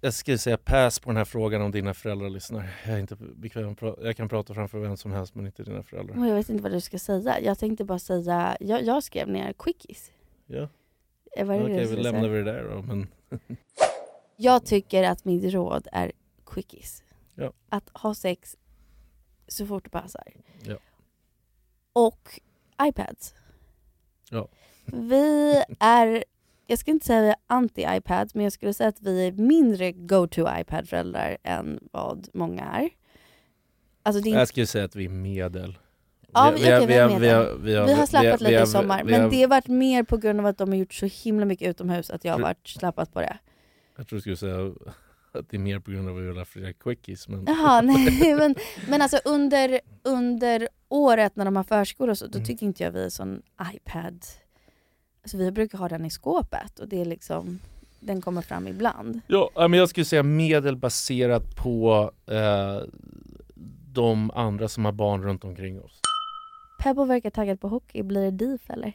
Jag skulle säga pass på den här frågan om dina föräldrar lyssnar. Jag är inte bekväm Jag kan prata framför vem som helst men inte dina föräldrar. Men Jag vet inte vad du ska säga. Jag tänkte bara säga, jag, jag skrev ner quickies. Ja. Eh, Vad är det Okej, vi lämnar vi det där då. Men Jag tycker att mitt råd är quickies. Ja. Att ha sex så fort det passar. Ja. Och iPads. Ja. Vi är, jag ska inte säga vi är anti-iPads, men jag skulle säga att vi är mindre go-to-iPad-föräldrar än vad många är. Alltså det är jag skulle säga att vi är medel. Ja, Vi- vi, okej, vi, har har- vi har- vi har- vi har slappat har- lite har- i sommar, men har- det har varit mer på grund av att de har gjort så himla mycket utomhus att jag har varit slappat på det. Jag tror du skulle säga att det är mer på grund av att vi vill ha fler quickies. Men... Jaha, nej men, men alltså under, under året när de har förskola och så, Mm. då tycker inte jag vi är sån iPad. Alltså vi brukar ha den i skåpet och det är liksom, den kommer fram ibland. Ja, men jag skulle säga medel baserat på eh, de andra som har barn runt omkring oss. Pebbo verkar taggad på hockey, blir det DIF eller?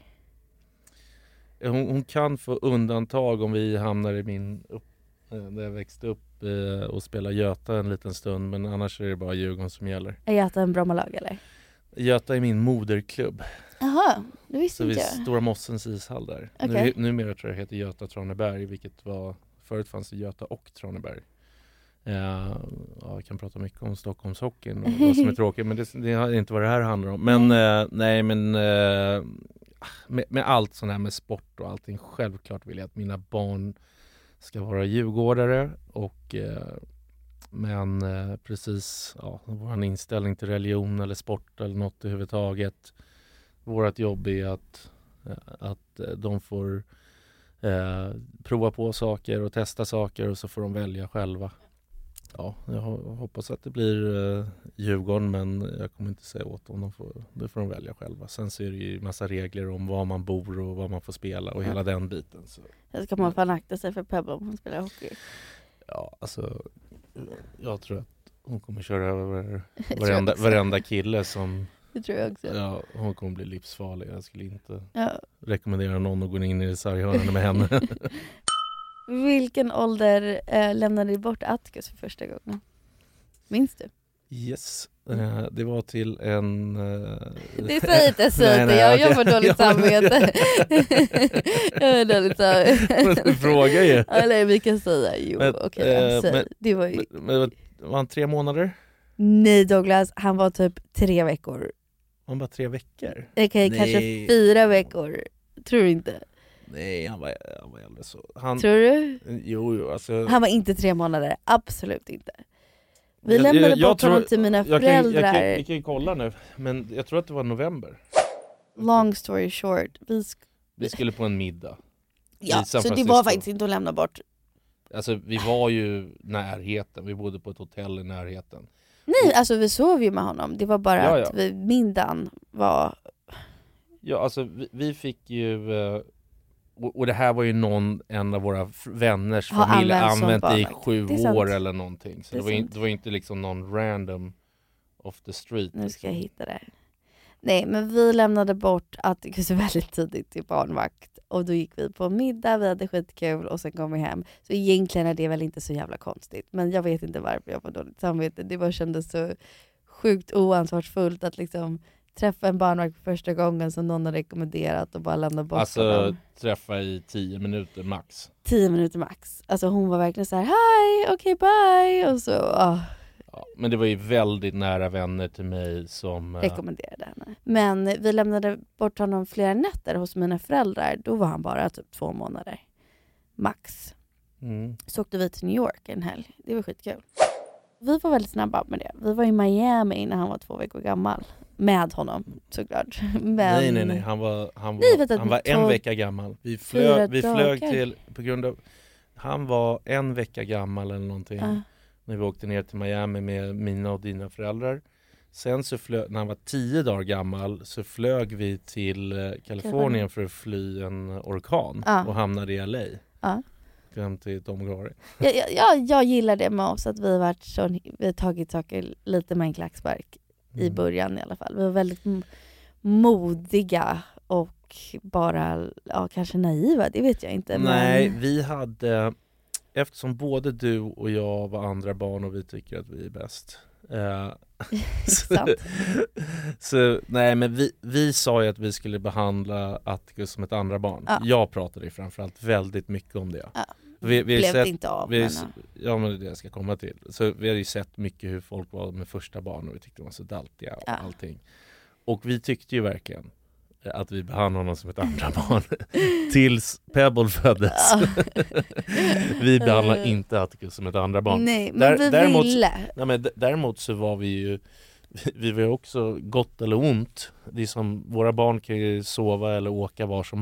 Hon, hon kan få undantag om vi hamnar i min upp, eh, där jag växte upp eh, och spelar Göta en liten stund men annars är det bara Djurgården som gäller. Är Göta en Brommalag eller? Göta är min moderklubb. Jaha, det visste Så vid inte jag. Stora Mossens ishall där. Okej. Nu, numera tror jag det heter Göta Traneberg, vilket var Förut fanns det Göta och Traneberg. Eh, ja, jag kan prata mycket om Stockholmshockeyn och vad som är tråkigt men det, det har inte vad det här handlar om. Men eh, nej men eh, med, med allt sånt här med sport och allting, självklart vill jag att mina barn ska vara djurgårdare och men precis, ja, vår inställning till religion eller sport eller något överhuvudtaget. Vårt jobb är att, eh, att eh, de får eh, prova på saker och testa saker och så får de välja själva. Ja, jag ho- hoppas att det blir eh, Djurgården men jag kommer inte säga åt dem. De får, det får de välja själva. Sen så är det ju massa regler om var man bor och vad man får spela och hela den biten. Så, ska man fan akta sig för Pebble om hon spelar hockey. ja, alltså, jag tror att hon kommer köra över varenda, varenda kille som Det tror jag också. Ja, hon kommer bli livsfarlig. Jag skulle inte Ja. rekommendera någon att gå in i sarghörnen med henne. Vilken ålder eh, lämnade ni bort Atticus för första gången? Minns du? Yes, eh, det var till en... eh, Det säger inte, säg inte. Jag, jag får dåligt samvete. jag har dåligt samvete. Du frågar ju. Eller vi kan säga, jo Men, okej, eh, säg. men- det var ju... Men, var han tre månader? Nej Douglas, han var typ tre veckor. Han var tre veckor? Okej, kanske fyra veckor. Tror du inte? Nej, han var, han var äldre så. Han, Tror du? Jo, jo, alltså... Han var inte tre månader, absolut inte. Vi Jag- lämnade jag- jag bort tror- honom till mina jag kan, föräldrar. Jag kan, vi kan kolla nu, men jag tror att det var november. Long story short. Vi sk- Vi skulle på en middag. ja, så det var faktiskt inte att lämna bort. Alltså vi var ju närheten, vi bodde på ett hotell i närheten. Nej, alltså vi sov ju med honom. Det var bara Ja, ja. att vi, middagen var... Ja, alltså vi, vi fick ju... eh, Och, och det här var ju någon, en av våra vänners Har familj använt använt i sju Det år eller någonting. Så Det det, var, in, det var inte liksom någon random off the street. Nu ska jag liksom. hitta det. Nej, men vi lämnade bort Atticus väldigt tidigt till barnvakt. Och då gick vi på middag, vi hade skitkul och sen kom vi hem. Så egentligen är det väl inte så jävla konstigt. Men jag vet inte varför jag får dåligt samvete. Det bara kändes så sjukt oansvarsfullt att liksom träffa en barnvakt för första gången som någon har rekommenderat och bara lämna bort Alltså honom. träffa i tio minuter max. Tio minuter max. Alltså hon var verkligen så här: hej, okej bye. Och så ah, Ja, men det var ju väldigt nära vänner till mig som... eh, rekommenderade henne. Men vi lämnade bort honom flera nätter hos mina föräldrar. Då var han bara typ två månader. Max. Mm. Så åkte vi till New York en helg. Det var skitkul. Vi var väldigt snabba med det. Vi var i Miami när han var två veckor gammal. Med honom såklart. Men... Nej nej nej, han var, han Nej, var, vänta, han var en vecka gammal. Vi flög, vi flög till, på grund av, han var en vecka gammal eller någonting. Ja. När vi åkte ner till Miami med mina och dina föräldrar. Sen så flög, när han var tio dagar gammal så flög vi till eh, Kalifornien för att fly en orkan Ja. och hamnade i LA. Ja. Hem till Tom Gary. Jag, jag, jag, gillar det med oss, att vi har, varit så, vi har tagit saker lite med en klackspark. I Mm. början i alla fall. Vi var väldigt modiga och bara, ja kanske naiva, det vet jag inte. Nej, Men, vi hade Eftersom både du och jag var andra barn och vi tycker att vi är bäst eh, så, så nej men vi, vi sa ju att vi skulle behandla Atticus som ett andra barn Ja. Jag pratade ju framförallt väldigt mycket om det Ja. vi, vi Blev det sett, inte av, vi, men, Ja men det är det jag ska komma till Så vi har ju sett mycket hur folk var med första barn och vi tyckte de var så daltiga och Ja. allting Och vi tyckte ju verkligen att vi behandlade honom som ett andra barn tills Pebble föddes. Vi behandlar inte Atticus som ett andra barn. Nej, men Där- vi däremot, ville. Nej, men däremot så var vi ju vi var ju också gott eller ont. Det är som, våra barn kan ju sova eller åka var som,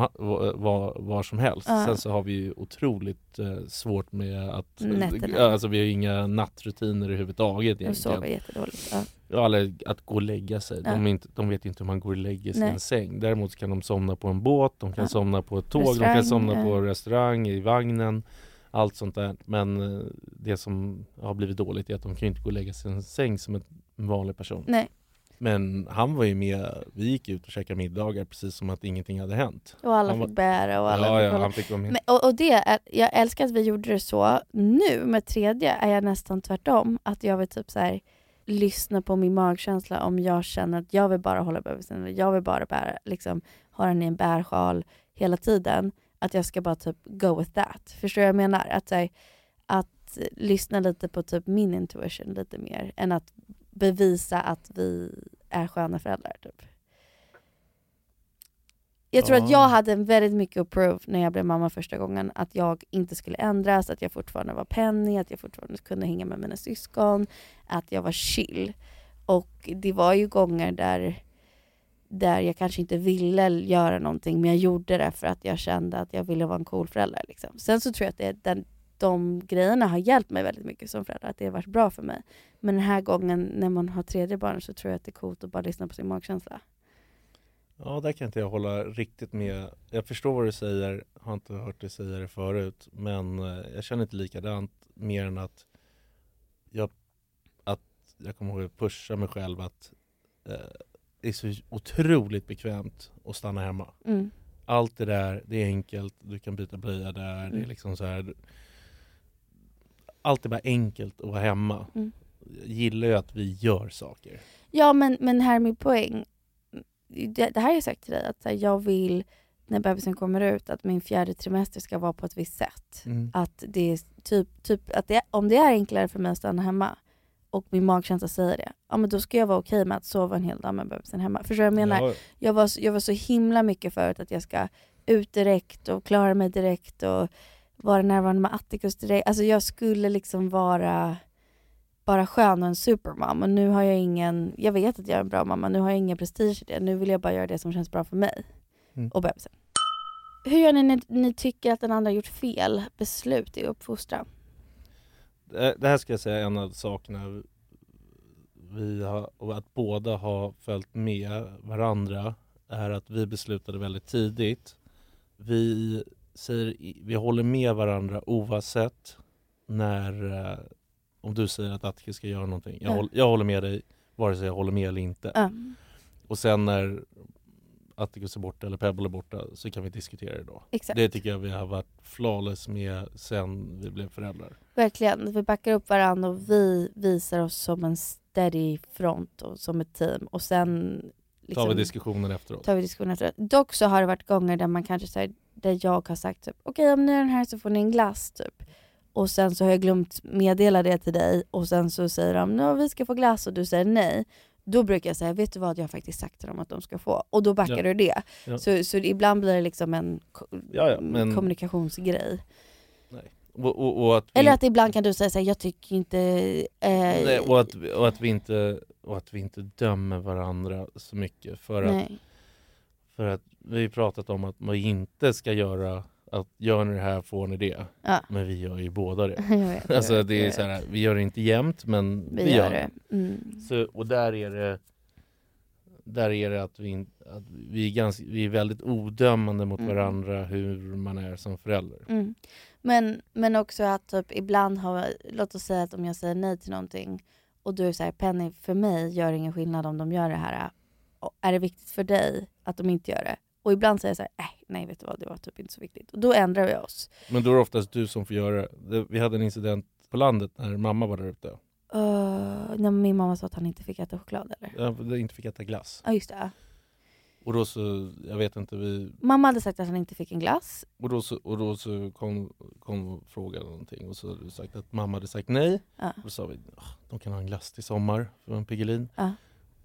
var, var som helst. Ja. Sen så har vi ju otroligt eh, svårt med att... Nätterna. Ja, Alltså vi har inga nattrutiner överhuvudtaget De egentligen. sover jättedåligt. Ja. Ja, eller att gå och lägga sig. Ja. De, inte, de vet inte hur man går och lägger sig i en säng. Däremot kan de somna på en båt, de kan somna på ett tåg, de Restaurang, kan somna på en restaurang, i vagnen. Allt sånt där. Men eh, det som har blivit dåligt är att de kan inte gå och lägga sig i en säng som en vanlig person. Nej. Men han var ju med, vi gick ut och käkade middagar precis som att ingenting hade hänt. Och alla han var, fick bära och alla Ja, fick ja, han fick vara med. Men, och, och det, är, jag älskar att vi gjorde det så. Nu med tredje är jag nästan tvärtom. Att jag vill typ så här, lyssna på min magkänsla om jag känner att jag vill bara hålla bebisen jag vill bara bära, liksom, ha den i en bärsjal hela tiden. Att jag ska bara typ go with that. Förstår du vad jag menar? Att, här, att lyssna lite på typ min intuition lite mer än att bevisa att vi är sköna föräldrar. Typ. Jag tror Ja. att jag hade väldigt mycket att prove när jag blev mamma första gången. Att jag inte skulle ändras, att jag fortfarande var Penny, att jag fortfarande kunde hänga med mina syskon, att jag var chill. Och det var ju gånger där, där jag kanske inte ville göra någonting, men jag gjorde det för att jag kände att jag ville vara en cool förälder. Liksom. Sen så tror jag att det, den, de grejerna har hjälpt mig väldigt mycket som förälder, att det har varit bra för mig. Men den här gången när man har tredje barn så tror jag att det är coolt att bara lyssna på sin magkänsla. Ja, där kan inte jag hålla riktigt med. Jag förstår vad du säger, har inte hört dig säga det förut, men eh, jag känner inte likadant mer än att jag, att jag kommer ihåg att pusha mig själv att eh, det är så otroligt bekvämt att stanna hemma. Mm. Allt det där, det är enkelt, du kan byta blöja där, det är Mm. liksom så här. Allt är bara enkelt att vara hemma. Mm. Jag gillar ju att vi gör saker. Ja men, men här är min poäng. Det, det här har jag sagt till dig, att här, jag vill när bebisen kommer ut att min fjärde trimester ska vara på ett visst sätt. Mm. Att det är typ, typ att det, om det är enklare för mig att stanna hemma och min magkänsla säger det, ja men då ska jag vara okej med att sova en hel dag med bebisen hemma. Förstår du jag menar? Ja. Jag, var, så- jag var så himla mycket förut att jag ska ut direkt och klara mig direkt och vara närvarande med Atticus direkt. Alltså jag skulle liksom vara bara skön och en supermam och nu har jag ingen, jag vet att jag är en bra mamma, nu har jag ingen prestige i det. Nu vill jag bara göra det som känns bra för mig Mm. och bebisen. Hur gör ni när ni tycker att den andra gjort fel beslut i uppfostran? Det det här ska jag säga är en av sakerna vi har, och att båda har följt med varandra är att vi beslutade väldigt tidigt. Vi, säger, vi håller med varandra oavsett när eh, om du säger att Atke ska göra någonting. Jag, Ja. håll, jag håller med dig vare sig jag håller med eller inte. Ja. Och sen när Atticus är borta eller Pebble är borta så kan vi diskutera det då. Exakt. Det tycker jag vi har varit flawless med sen vi blev föräldrar. Verkligen, vi backar upp varandra och vi visar oss som en steady front och som ett team och sen liksom, Tar vi diskussionen efteråt. tar vi diskussionen efteråt. Dock så har det varit gånger där man kanske säger där jag har sagt typ okej om ni är den här så får ni en glass typ. Och sen så har jag glömt meddela det till dig och sen så säger de no, vi ska få glass och du säger nej. Då brukar jag säga, vet du vad jag har faktiskt sagt till dem att de ska få. Och då backar Ja. du det. Ja. Så, så ibland blir det liksom en ko- Ja, men- kommunikationsgrej. Och, och, och att vi, Eller att ibland kan du säga såhär, jag tycker inte... Eh, nej, och, att, och, att vi inte, och att vi inte dömer varandra så mycket. För att, för att vi har pratat om att man inte ska göra att gör ni det här får ni det. Ja. Men vi gör ju båda det. Vet, alltså vet, det är så här, vi gör det inte jämt men Vi, vi, gör det. Mm. Så, och där är det där är det att vi, att vi, är, ganska, vi är väldigt odömande mot Mm. varandra hur man är som förälder. Mm. Men, men också att typ ibland har, låt oss säga att om jag säger nej till någonting och du säger Penny, för mig gör det ingen skillnad om de gör det här. Är det viktigt för dig att de inte gör det? Och ibland säger jag så här, äh, nej vet du vad, det var typ inte så viktigt. Och då ändrar vi oss. Men då är det oftast du som får göra det. Vi hade en incident på landet när mamma var där ute. Uh, när min mamma sa att han inte fick äta choklad eller? Jag inte fick äta glass. Ja just det. Och då så, jag vet inte, vi... Mamma hade sagt att han inte fick en glass. Och då så, och då så kom, kom frågan någonting och så hade du sagt att mamma hade sagt nej. Ja. Och då sa vi, "Ah, de kan ha en glass till sommar för en Piggelin. Ja.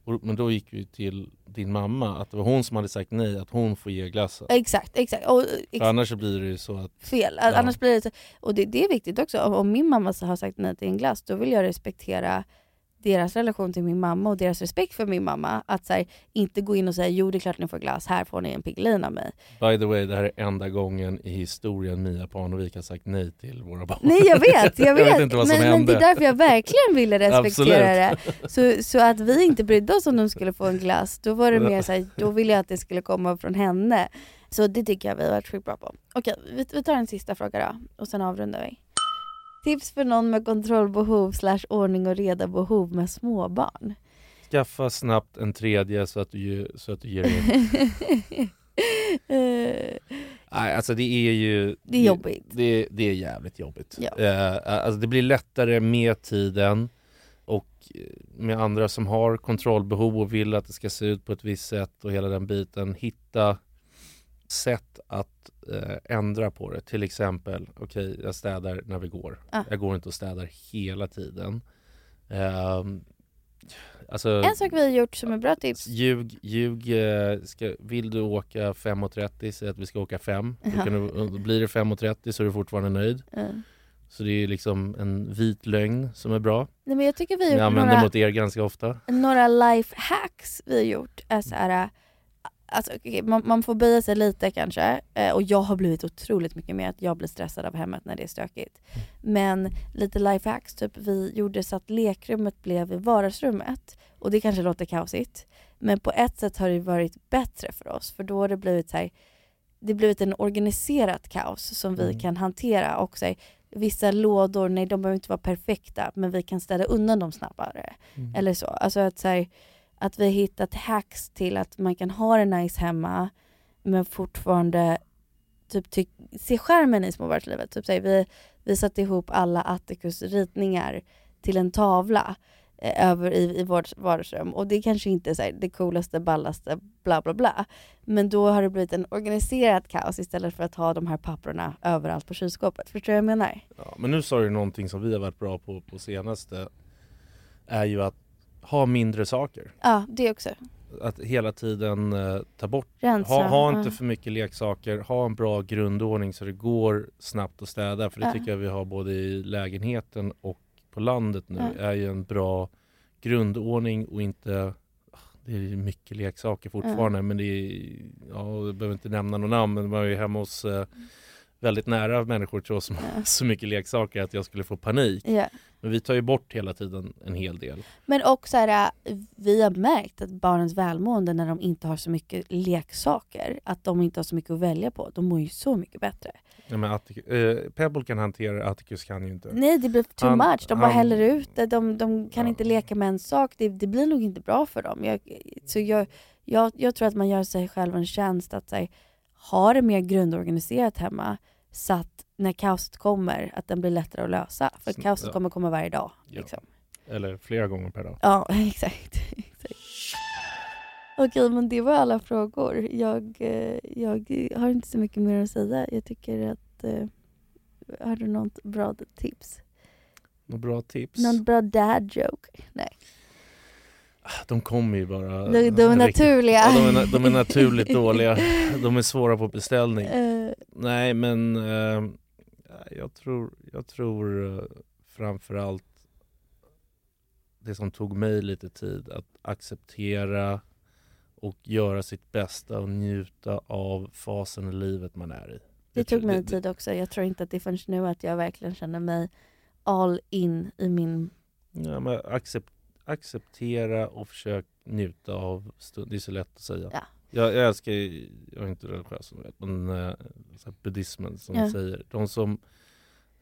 Och, men då gick vi till din mamma, att det var hon som hade sagt nej, att hon får ge glassen. Exakt, exakt. Och, ex- För annars blir det ju så att fel. Ja. Annars blir det så, och det, det är viktigt också. Om, om min mamma har sagt nej till en glass, då vill jag respektera deras relation till min mamma och deras respekt för min mamma. Att här, inte gå in och säga jo det är klart ni får glass, här får ni en Piggelin av mig. By the way, det här är enda gången i historien Mia Parnevik har sagt nej till våra barn. Nej jag vet, jag vet. vet inte vad som men, men hände. det är därför jag verkligen ville respektera det. Så, så att vi inte brydde oss om de skulle få en glass, då var det mer så här, då ville jag att det skulle komma från henne. Så det tycker jag vi har varit sjukt bra på. Okej, vi, vi tar en sista fråga då och sen avrundar vi. Tips för någon med kontrollbehov slash ordning och reda behov med småbarn. Skaffa snabbt en tredje så att du, så att du ger in. Eh, Nej, alltså det är ju... Det är jobbigt. Det, det är jävligt jobbigt. Ja. Eh, alltså det blir lättare med tiden och med andra som har kontrollbehov och vill att det ska se ut på ett visst sätt och hela den biten. Hitta sätt att eh, ändra på det. Till exempel, okej okay, jag städar när vi går. Ah. Jag går inte och städar hela tiden. Eh, alltså, en sak vi har gjort som är bra tips. Ljug, ljug eh, ska, vill du åka 5.30, säg att vi ska åka 5. Ja. Då blir det 5.30 så är du fortfarande nöjd. Mm. Så det är liksom en vit lögn som är bra. Nej, men jag tycker vi har gjort använder några, mot er ganska ofta. några life hacks vi har gjort. Är så här, alltså, okej, man, man får böja sig lite kanske. Eh, och jag har blivit otroligt mycket mer att jag blir stressad av hemmet när det är stökigt. Men lite life hacks, typ vi gjorde så att lekrummet blev i vardagsrummet. Och det kanske låter kaosigt. Men på ett sätt har det varit bättre för oss. För då har det blivit så här, det blivit en organiserat kaos som vi Mm. kan hantera. Och så här, vissa lådor, nej de behöver inte vara perfekta men vi kan städa undan dem snabbare. Mm. Eller så. Alltså att, så här, att vi har hittat hacks till att man kan ha det nice hemma men fortfarande typ ty- se skärmen i småbarnslivet. Typ, här, vi, vi satte ihop alla Atticus ritningar till en tavla eh, över i, i vårt vardagsrum och det kanske inte är så här, det coolaste, ballaste, bla bla bla. Men då har det blivit en organiserad kaos istället för att ha de här papperna överallt på kylskåpet. Förstår du vad jag menar? Ja, men nu sa du någonting som vi har varit bra på på senaste. Är ju att ha mindre saker. Ja, det också. Att hela tiden eh, ta bort. Rensa, ha, ha ja. inte för mycket leksaker. Ha en bra grundordning så det går snabbt att städa. För det Ja. tycker jag vi har både i lägenheten och på landet nu. Ja. är ju en bra grundordning och inte ah, det är mycket leksaker fortfarande men det är, ja, jag behöver inte nämna någon namn men man är ju hemma hos eh, väldigt nära människor till oss som har så mycket leksaker att jag skulle få panik. Ja. Men vi tar ju bort hela tiden en hel del. Men också är vi har märkt att barnens välmående när de inte har så mycket leksaker, att de inte har så mycket att välja på, de mår ju så mycket bättre. Ja, men Atticus, eh, Pebble kan hantera det, Atticus kan ju inte. Nej det blir too Han- much, de bara han- häller ut det, de, de kan inte leka med en sak, det, det blir nog inte bra för dem. Jag, så jag, jag, jag tror att man gör sig själv en tjänst att säga, ha det mer grundorganiserat hemma så att när kaoset kommer, att den blir lättare att lösa. För Sn- kaoset ja. kommer komma varje dag. Ja. Liksom. Eller flera gånger per dag. Ja, exakt. exakt. Okej, men det var alla frågor. Jag, eh, jag har inte så mycket mer att säga. Jag tycker att... Eh, har du något bra tips? Några bra tips? Någon bra dad joke? Nej. De kommer ju bara... De- de är naturliga. Ja, de, är, de är naturligt dåliga. De är svåra på beställning. Eh, Nej men eh, jag tror, jag tror eh, framförallt det som tog mig lite tid att acceptera och göra sitt bästa och njuta av fasen i livet man är i. det tog mig tid också. Jag tror inte att det förrän nu att jag verkligen känner mig all in i min... Ja, men accept, acceptera och försök njuta av stund. Det är så lätt att säga. Ja. Jag, jag älskar, ju- jag är inte religiös som vet, men uh, buddhismen som Ja. säger. De som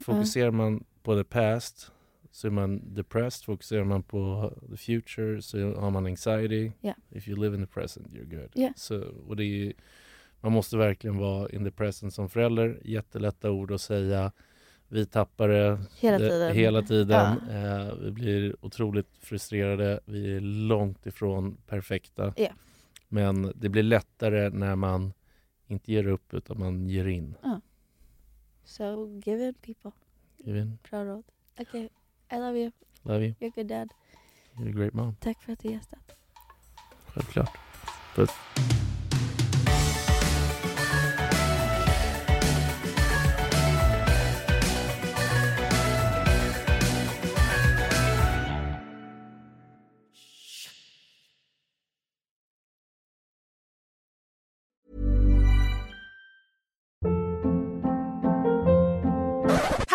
fokuserar man på the past så är man depressed. Fokuserar man på the future så har man anxiety. Ja. If you live in the present you're good. Ja. Så, och det är, man måste verkligen vara in the present som förälder. Jättelätta ord att säga. Vi tappar det Hela tiden. Hela tiden. Ja. Eh, vi blir otroligt frustrerade. Vi är långt ifrån perfekta. Ja. Men det blir lättare när man inte ger upp utan man ger in. So give it people. Give in. Bra råd. Okej, I love you. Love you. You're a good dad. You're a great mom. Tack för att du gästat. Självklart. Puss.